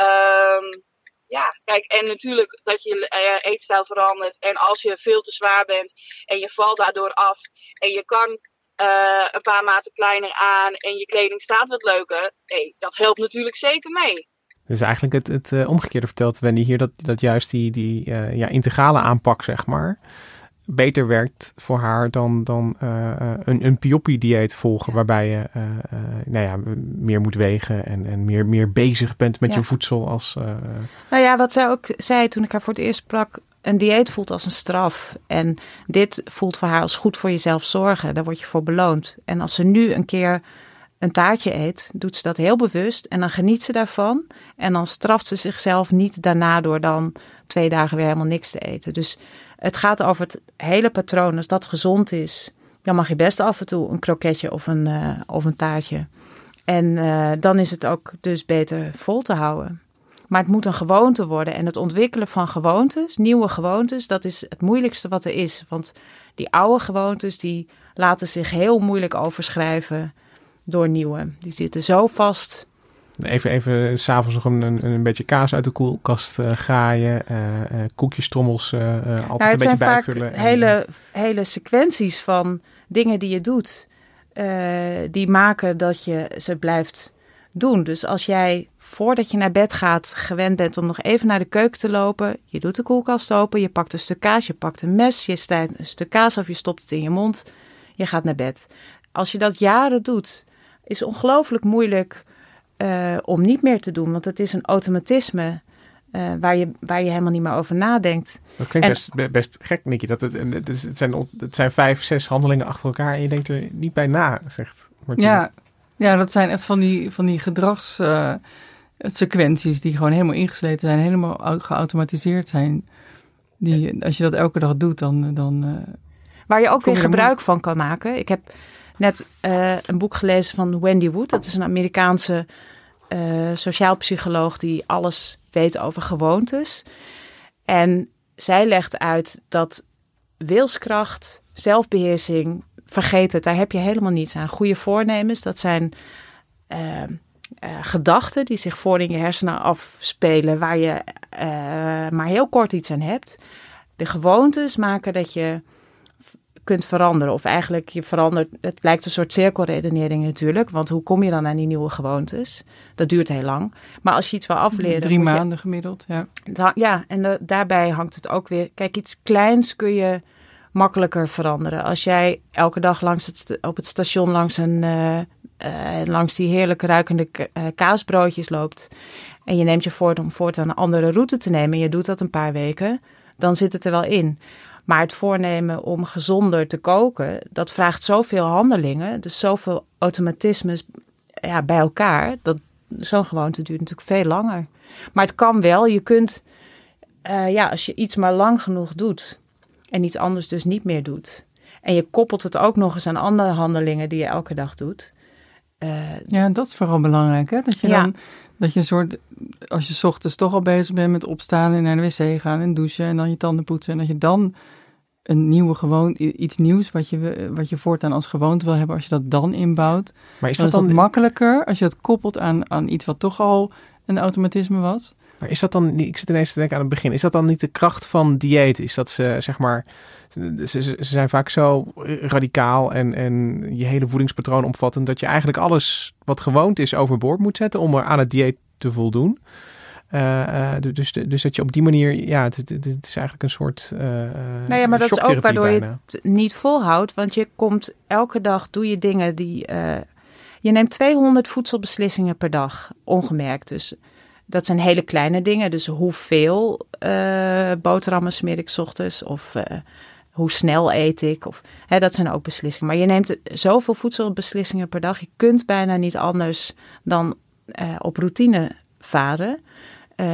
Um, ja, kijk, en natuurlijk dat je uh, eetstijl verandert. En als je veel te zwaar bent en je valt daardoor af en je kan uh, een paar maten kleiner aan en je kleding staat wat leuker, hey, dat helpt natuurlijk zeker mee.
Dus eigenlijk het, het uh, omgekeerde vertelt Wendy hier, dat, dat juist die, die ja, integrale aanpak, zeg maar, beter werkt voor haar dan, dan uh, een, een Pioppi-dieet volgen, waarbij je nou ja, meer moet wegen en, en meer, meer bezig bent met
Ja.
je voedsel als...
Nou ja, wat zij ook zei toen ik haar voor het eerst sprak, een dieet voelt als een straf. En dit voelt voor haar als goed voor jezelf zorgen. Daar word je voor beloond. En als ze nu een keer een taartje eet, doet ze dat heel bewust en dan geniet ze daarvan. En dan straft ze zichzelf niet daarna door dan twee dagen weer helemaal niks te eten. Dus het gaat over het hele patroon. Als dat gezond is, dan mag je best af en toe een kroketje of een, uh, of een taartje. En uh, dan is het ook dus beter vol te houden. Maar het moet een gewoonte worden. En het ontwikkelen van gewoontes, nieuwe gewoontes, dat is het moeilijkste wat er is. Want die oude gewoontes, die laten zich heel moeilijk overschrijven door nieuwe. Die zitten zo vast.
Even, even s'avonds nog een, een, een, beetje kaas uit de koelkast uh, graaien, uh, uh, koekjestrommels altijd
nou,
een beetje
zijn
bijvullen.
Vaak hele, hele sequenties van dingen die je doet, die maken dat je ze blijft doen. Dus als jij voordat je naar bed gaat gewend bent om nog even naar de keuken te lopen, je doet de koelkast open, je pakt een stuk kaas, je pakt een mes, je snijdt een stuk kaas of je stopt het in je mond, je gaat naar bed. Als je dat jaren doet, is ongelooflijk moeilijk uh, om niet meer te doen, want het is een automatisme. Uh, waar, je, waar je helemaal niet meer over nadenkt.
Dat klinkt best, best gek, Nicky. Dat het, het, het, zijn, het zijn vijf, zes handelingen achter elkaar en je denkt er niet bij na, zegt Martine.
Ja, ja dat zijn echt van die, van die gedragssequenties uh, die gewoon helemaal ingesleten zijn, helemaal geautomatiseerd zijn. Die, als je dat elke dag doet, dan... dan uh,
waar je ook weer gebruik van kan maken. Ik heb net uh, een boek gelezen van Wendy Wood. Dat is een Amerikaanse uh, sociaal psycholoog die alles weet over gewoontes. En zij legt uit dat wilskracht, zelfbeheersing, vergeet het, daar heb je helemaal niets aan. Goede voornemens, dat zijn uh, uh, gedachten die zich voor in je hersenen afspelen, waar je maar heel kort iets aan hebt. De gewoontes maken dat je kunt veranderen. Of eigenlijk je verandert, het lijkt een soort cirkelredenering natuurlijk. Want hoe kom je dan aan die nieuwe gewoontes? Dat duurt heel lang. Maar als je iets wil afleren...
Drie maanden gemiddeld, ja.
ja, en daarbij hangt het ook weer... Kijk, iets kleins kun je makkelijker veranderen. Als jij elke dag langs het, op het station langs, een, uh, uh, langs die heerlijk ruikende uh, kaasbroodjes loopt... en je neemt je voor om voortaan een andere route te nemen... en je doet dat een paar weken, dan zit het er wel in... Maar het voornemen om gezonder te koken, dat vraagt zoveel handelingen, dus zoveel automatismes ja, bij elkaar, dat zo'n gewoonte duurt natuurlijk veel langer. Maar het kan wel, je kunt, uh, ja, als je iets maar lang genoeg doet en iets anders dus niet meer doet, en je koppelt het ook nog eens aan andere handelingen die je elke dag doet.
Uh, ja, dat is vooral belangrijk, hè? Dat je ja. dan dat je een soort, als je ochtends toch al bezig bent met opstaan en naar de wc gaan en douchen en dan je tanden poetsen. En dat je dan een nieuwe gewoon, iets nieuws wat je, wat je voortaan als gewoonte wil hebben, als je dat dan inbouwt. Maar is dat dan, is dat makkelijker als je het koppelt aan, aan iets wat toch al een automatisme was?
Maar is dat dan, ik zit ineens te denken aan het begin, is dat dan niet de kracht van dieet? Is dat ze, zeg maar, ze, ze zijn vaak zo radicaal en, en je hele voedingspatroon omvattend, dat je eigenlijk alles wat gewoond is overboord moet zetten om er aan het dieet te voldoen. Uh, dus, dus dat je op die manier, ja, het, het, het is eigenlijk een soort. Uh,
nou ja, maar dat is ook waardoor bijna. je het niet volhoudt, want je komt elke dag, doe je dingen die. je neemt 200 voedselbeslissingen per dag, ongemerkt. Dus dat zijn hele kleine dingen. Dus hoeveel boterhammen smeer ik ochtends of hoe snel eet ik. Of, hè, dat zijn ook beslissingen. Maar je neemt zoveel voedselbeslissingen per dag. Je kunt bijna niet anders dan op routine varen. Uh,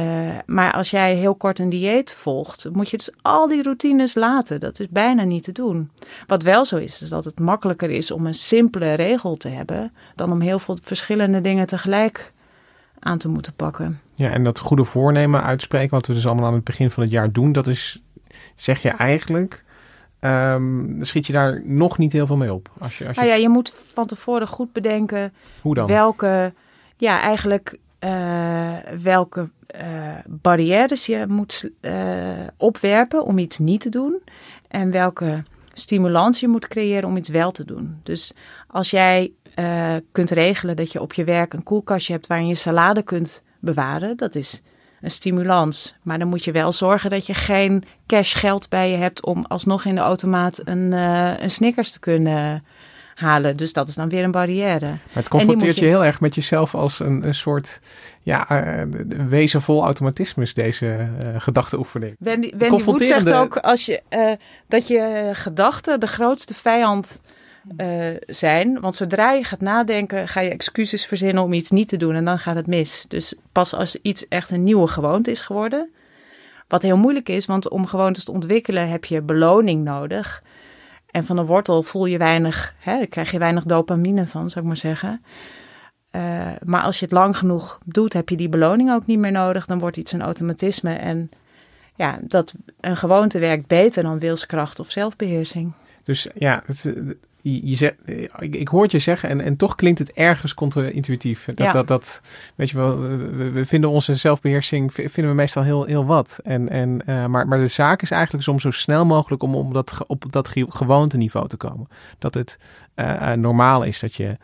maar als jij heel kort een dieet volgt, moet je dus al die routines laten. Dat is bijna niet te doen. Wat wel zo is, is dat het makkelijker is om een simpele regel te hebben dan om heel veel verschillende dingen tegelijk aan te moeten pakken.
Ja, en dat goede voornemen uitspreken, wat we dus allemaal aan het begin van het jaar doen, dat is, zeg je eigenlijk, um, schiet je daar nog niet heel veel mee op. Als je, als je
nou ja, je moet van tevoren goed bedenken
Hoe dan?
welke, ja, eigenlijk uh, welke uh, barrières je moet uh, opwerpen om iets niet te doen. En welke stimulans je moet creëren om iets wel te doen. Dus als jij kunt regelen dat je op je werk een koelkastje hebt waarin je salade kunt bewaren, dat is een stimulans. Maar dan moet je wel zorgen dat je geen cash geld bij je hebt om alsnog in de automaat een, een Snickers te kunnen halen. Dus dat is dan weer een barrière. Maar
het confronteert je... je... heel erg met jezelf als een, een soort ja, uh, wezen vol automatismes, deze uh, gedachteoefening.
Wendy, Wendy Wood zegt ook als je, uh, dat je gedachten de grootste vijand zijn. Want zodra je gaat nadenken, ga je excuses verzinnen om iets niet te doen en dan gaat het mis. Dus pas als iets echt een nieuwe gewoonte is geworden, wat heel moeilijk is, want om gewoontes te ontwikkelen heb je beloning nodig. En van de wortel voel je weinig, hè, krijg je weinig dopamine van, zou ik maar zeggen. Uh, maar als je het lang genoeg doet, heb je die beloning ook niet meer nodig. Dan wordt iets een automatisme. En ja, dat een gewoonte werkt beter dan wilskracht of zelfbeheersing.
Dus ja, het, je, je zegt, ik, ik hoor je zeggen en, en toch klinkt het ergens contra-intuïtief. Dat,
Ja.
dat, dat, weet je wel, we, we vinden onze zelfbeheersing vinden we meestal heel, heel wat. En, en, eh, maar, maar de zaak is eigenlijk om zo snel mogelijk om, om dat, op dat ge- gewoonteniveau te komen. Dat het eh, eh, normaal is dat je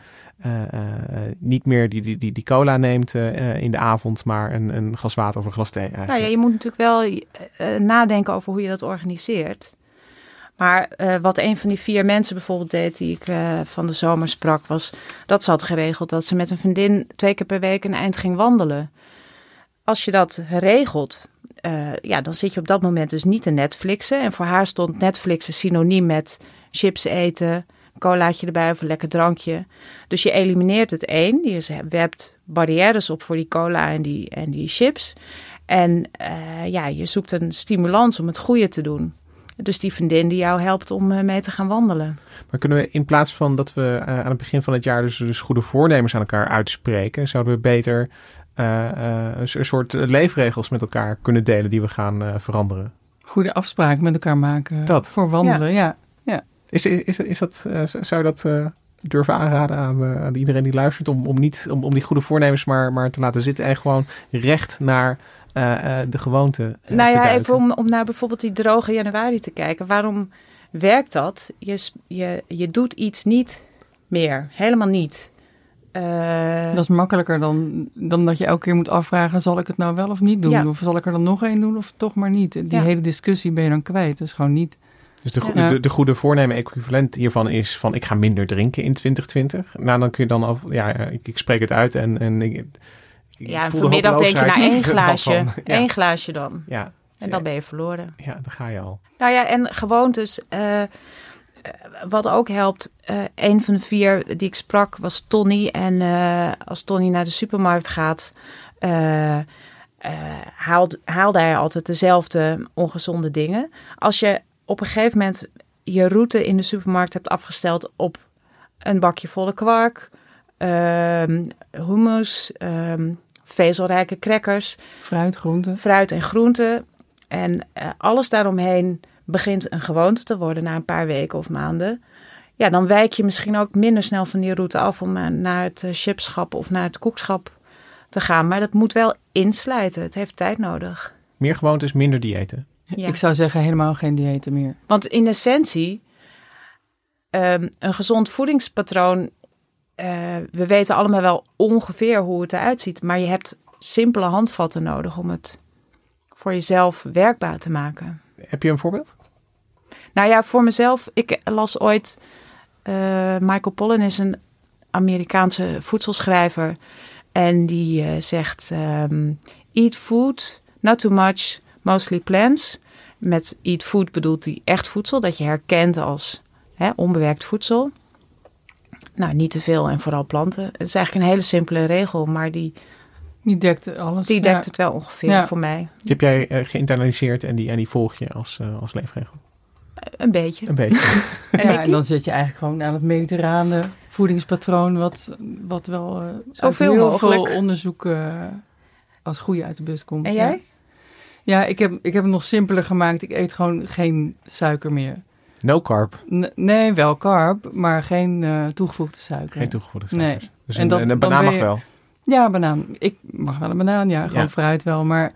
niet meer die, die, die, die cola neemt in de avond, maar een, een glas water of een glas thee eigenlijk.
Nou ja, je moet natuurlijk wel nadenken over hoe je dat organiseert. Maar eh, wat een van die vier mensen bijvoorbeeld deed, die ik eh, van de zomer sprak, was dat ze had geregeld dat ze met een vriendin twee keer per week een eind ging wandelen. Als je dat regelt, eh, ja, dan zit je op dat moment dus niet te Netflixen. En voor haar stond Netflixen synoniem met chips eten, colaatje erbij of een lekker drankje. Dus je elimineert het één. Je werpt barrières op voor die cola en die, en die chips. En ja, je zoekt een stimulans om het goede te doen. Dus die vriendin die jou helpt om eh, mee te gaan wandelen.
Maar kunnen we in plaats van dat we eh, aan het begin van het jaar dus, dus goede voornemens aan elkaar uitspreken, zouden we beter eh, eh, een, soort leefregels met elkaar kunnen delen die we gaan eh, veranderen?
Goede afspraken met elkaar maken.
Dat.
Voor wandelen, ja. ja.
Is, is, is, is dat, eh, zou je dat eh, durven aanraden aan, aan iedereen die luistert om, om, niet, om, om die goede voornemens maar, maar te laten zitten en gewoon recht naar de gewoonte eh,
nou ja, even om, om naar bijvoorbeeld die droge januari te kijken. Waarom werkt dat? Je, je, je doet iets niet meer. Helemaal niet. Eh,
Dat is makkelijker dan, dan dat je elke keer moet afvragen: zal ik het nou wel of niet doen?
Ja.
Of zal ik er dan nog één doen of toch maar niet? Die
Ja.
hele discussie ben je dan kwijt. Dus gewoon niet.
Dus de,
Ja.
de, de goede voornemen equivalent hiervan is van ik ga minder drinken in 2020. Nou, dan kun je dan al, ja, eh, ik, ik spreek het uit en, en ik, ik
ja, vanmiddag denk je naar
hopeloosheid
één glaasje.
ja.
één glaasje dan.
Ja,
En dan ben je verloren.
ja, daar ga je al.
Nou ja, en gewoontes. eh, wat ook helpt, eh een van de vier die ik sprak was Tony. En als Tony naar de supermarkt gaat, eh, haalt, haalde hij altijd dezelfde ongezonde dingen. Als je op een gegeven moment je route in de supermarkt hebt afgesteld op een bakje volle kwark, ehm, hummus, ehm, vezelrijke crackers,
Fruit, groenten.
fruit en groenten. En eh, alles daaromheen begint een gewoonte te worden na een paar weken of maanden. Ja, dan wijk je misschien ook minder snel van die route af om eh, naar het eh, chipschap of naar het koekschap te gaan. Maar dat moet wel insluiten. Het heeft tijd nodig.
Meer gewoontes, minder diëten.
Ja.
Ik zou zeggen helemaal geen diëten meer.
Want in essentie, ehm, een gezond voedingspatroon. Eh, we weten allemaal wel ongeveer hoe het eruit ziet. Maar je hebt simpele handvatten nodig om het voor jezelf werkbaar te maken.
Heb je een voorbeeld?
Nou ja, voor mezelf, ik las ooit. eh, Michael Pollan is een Amerikaanse voedselschrijver. En die eh, zegt: ehm, Eat food, not too much, mostly plants. Met eat food bedoelt hij echt voedsel dat je herkent als hè, onbewerkt voedsel. Nou, niet te veel en vooral planten. Het is eigenlijk een hele simpele regel, maar die,
Die dekt alles.
die
ja.
dekt het wel ongeveer
Ja.
voor mij.
Die heb jij eh, geïnternaliseerd en die, en die volg je als, eh, als leefregel?
Een beetje.
Een beetje.
Ja, en dan zit je eigenlijk gewoon aan het mediterrane voedingspatroon, wat, wat wel eh
Zoveel
uit heel
mogelijk.
veel onderzoek eh, als goede uit de bus komt.
En
Ja.
jij?
Ja, ik heb, ik heb het nog simpeler gemaakt. Ik eet gewoon geen suiker meer.
No carb,
N- nee, wel carb, maar geen eh, toegevoegde suiker.
geen toegevoegde
Nee.
suikers. Dus
En
een,
dat-
een, banaan
ben
mag
je-
wel.
Ja, banaan. Ik mag wel een banaan, ja. Gewoon
Ja.
fruit wel. Maar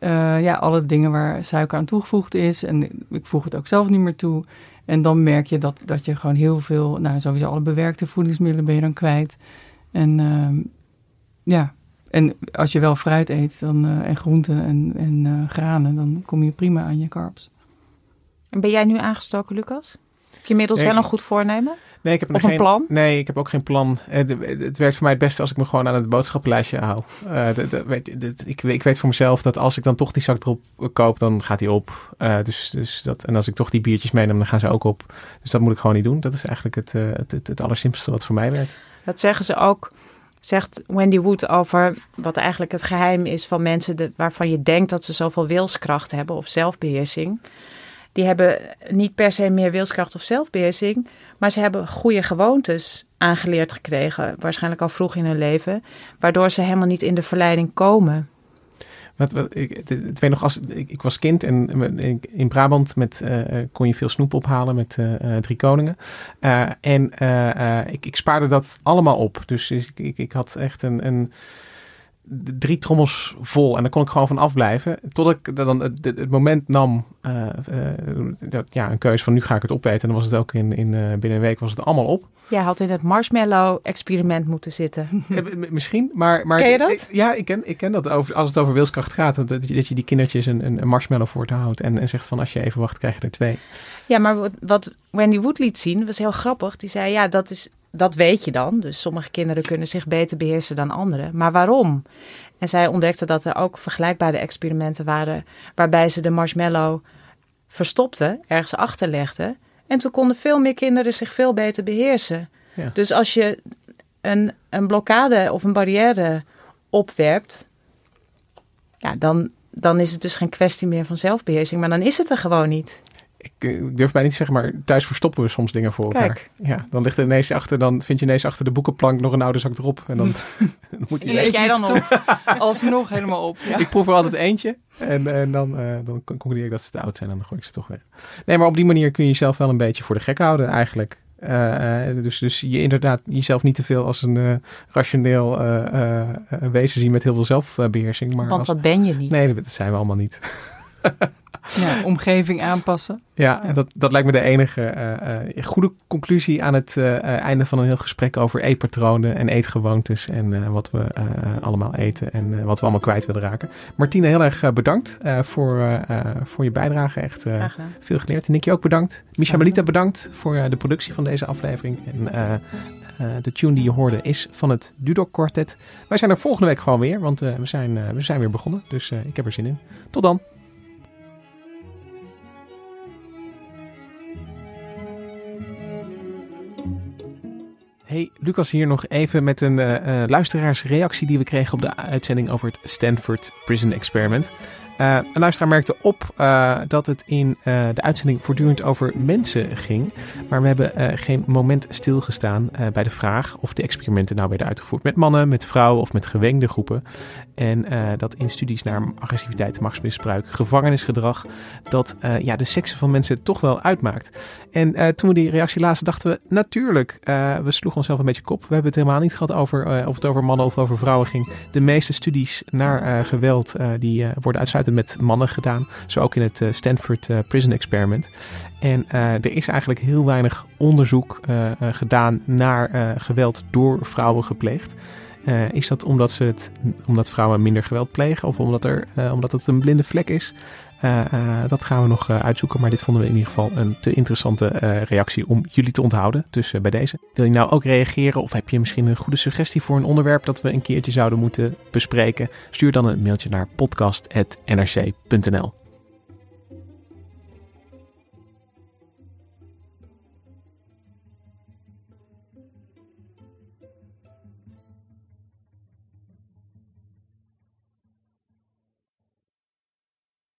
eh, ja, alle dingen waar suiker aan toegevoegd is. En ik voeg het ook zelf niet meer toe. En dan merk je dat, dat je gewoon heel veel... Nou, sowieso alle bewerkte voedingsmiddelen ben je dan kwijt. En ehm, ja, en als je wel fruit eet dan, eh, en groenten en, en granen... dan kom je prima aan je carbs.
En ben jij nu aangestoken, Lucas? Heb je inmiddels
Nee.
wel een goed voornemen?
Nee, ik heb nog
Of een
geen
plan?
Nee, ik heb ook geen plan. Eh, de- Het werkt voor mij het beste als ik me gewoon aan het boodschappenlijstje hou. Eh, de- ik, ik weet voor mezelf dat als ik dan toch die zak erop koop, dan gaat die op. Eh, dus, dus dat, en als ik toch die biertjes meeneem, dan gaan ze ook op. Dus dat moet ik gewoon niet doen. Dat is eigenlijk het, eh, het, het, het allersimpelste wat voor mij werkt.
Dat zeggen ze ook, zegt Wendy Wood over wat eigenlijk het geheim is van mensen de, waarvan je denkt dat ze zoveel wilskracht hebben of zelfbeheersing. Die hebben niet per se meer wilskracht of zelfbeheersing, maar ze hebben goede gewoontes aangeleerd gekregen, waarschijnlijk al vroeg in hun leven, waardoor ze helemaal niet in de verleiding komen.
Wat, wat, ik, het, weet nog, als, ik, ik was kind en in Brabant met, eh, eh, kon je veel snoep ophalen met eh, drie koningen. En ik, ik spaarde dat allemaal op. Dus ik, ik, ik had echt een, een drie trommels vol en daar kon ik gewoon van afblijven. Tot ik dan het, moment nam, eh, eh, dat, ja, een keuze van nu ga ik het opeten. En dan was het ook in, in eh, binnen een week was het allemaal op.
Jij had in het marshmallow-experiment moeten zitten.
Misschien, maar... maar
Ken je dat?
ik- ja, ik ken, ik ken dat over, als het over wilskracht gaat. Dat, dat je- dat je die kindertjes een, een, een marshmallow voor te houdt. En, en zegt van als je even wacht, krijg je er twee.
Ja, maar wat, wat Wendy Wood liet zien, was heel grappig. Die zei, ja, dat, is, dat weet je dan. Dus sommige kinderen kunnen zich beter beheersen dan anderen. Maar waarom? En zij ontdekte dat er ook vergelijkbare experimenten waren... waarbij ze de marshmallow verstopten, ergens achterlegden. En toen konden veel meer kinderen zich veel beter beheersen.
Ja.
Dus als je een, een blokkade of een barrière opwerpt... Ja, dan, dan is het dus geen kwestie meer van zelfbeheersing. Maar dan is het er gewoon niet.
Ik, ik durf bijna niet te zeggen, maar thuis verstoppen we soms dingen voor elkaar. Ja, dan ligt er ineens achter, dan vind je ineens achter de boekenplank nog een oude zak erop. En dan, dan moet
Die leg jij dan op.
Alsnog helemaal op. Ja.
Ik proef er altijd eentje. En, en dan, eh, dan concludeer ik dat ze te oud zijn en dan gooi ik ze toch weg. Nee, maar op die manier kun je jezelf wel een beetje voor de gek houden eigenlijk. Eh, eh, dus, dus je inderdaad jezelf niet te veel als een rationeel wezen zien met heel veel zelfbeheersing. Maar
Want
als-
dat ben je niet.
Nee, dat zijn we allemaal niet.
Ja, omgeving aanpassen.
Ja, en dat, dat lijkt me de enige eh, eh, goede conclusie aan het eh, einde van een heel gesprek over eetpatronen en eetgewoontes en wat we allemaal eten en wat we allemaal kwijt willen raken. Martine, heel erg bedankt voor, voor je bijdrage. Echt veel geleerd. Nicky ook bedankt. Misha Melita bedankt voor de productie van deze aflevering. En de tune die je hoorde is van het Dudok Quartet. Wij zijn er volgende week gewoon weer, want we, zijn, we zijn weer begonnen. Dus ik heb er zin in. Tot dan. Hey, Lucas hier nog even met een eh, eh, luisteraarsreactie die we kregen op de uitzending over het Stanford Prison Experiment. Eh, een luisteraar merkte op dat het in de uitzending voortdurend over mensen ging. Maar we hebben geen moment stilgestaan bij de vraag of de experimenten nou werden uitgevoerd met mannen, met vrouwen of met gewengde groepen. En eh, dat in studies naar agressiviteit, machtsmisbruik, gevangenisgedrag, dat eh, ja, de seksen van mensen toch wel uitmaakt. En eh, toen we die reactie lazen, dachten we natuurlijk, we sloegen onszelf een beetje kop. We hebben het helemaal niet gehad over of het over mannen of over vrouwen ging. De meeste studies naar geweld, die worden uitsluitend met mannen gedaan. Zo ook in het Stanford Prison Experiment. En er is eigenlijk heel weinig onderzoek gedaan naar geweld door vrouwen gepleegd. Eh, is dat omdat, ze het, omdat vrouwen minder geweld plegen of omdat, er, eh, omdat het een blinde vlek is? Eh, dat gaan we nog uitzoeken, maar dit vonden we in ieder geval een te interessante reactie om jullie te onthouden. Dus bij deze. Wil je nou ook reageren of heb je misschien een goede suggestie voor een onderwerp dat we een keertje zouden moeten bespreken? Stuur dan een mailtje naar podcast.nrc.nl.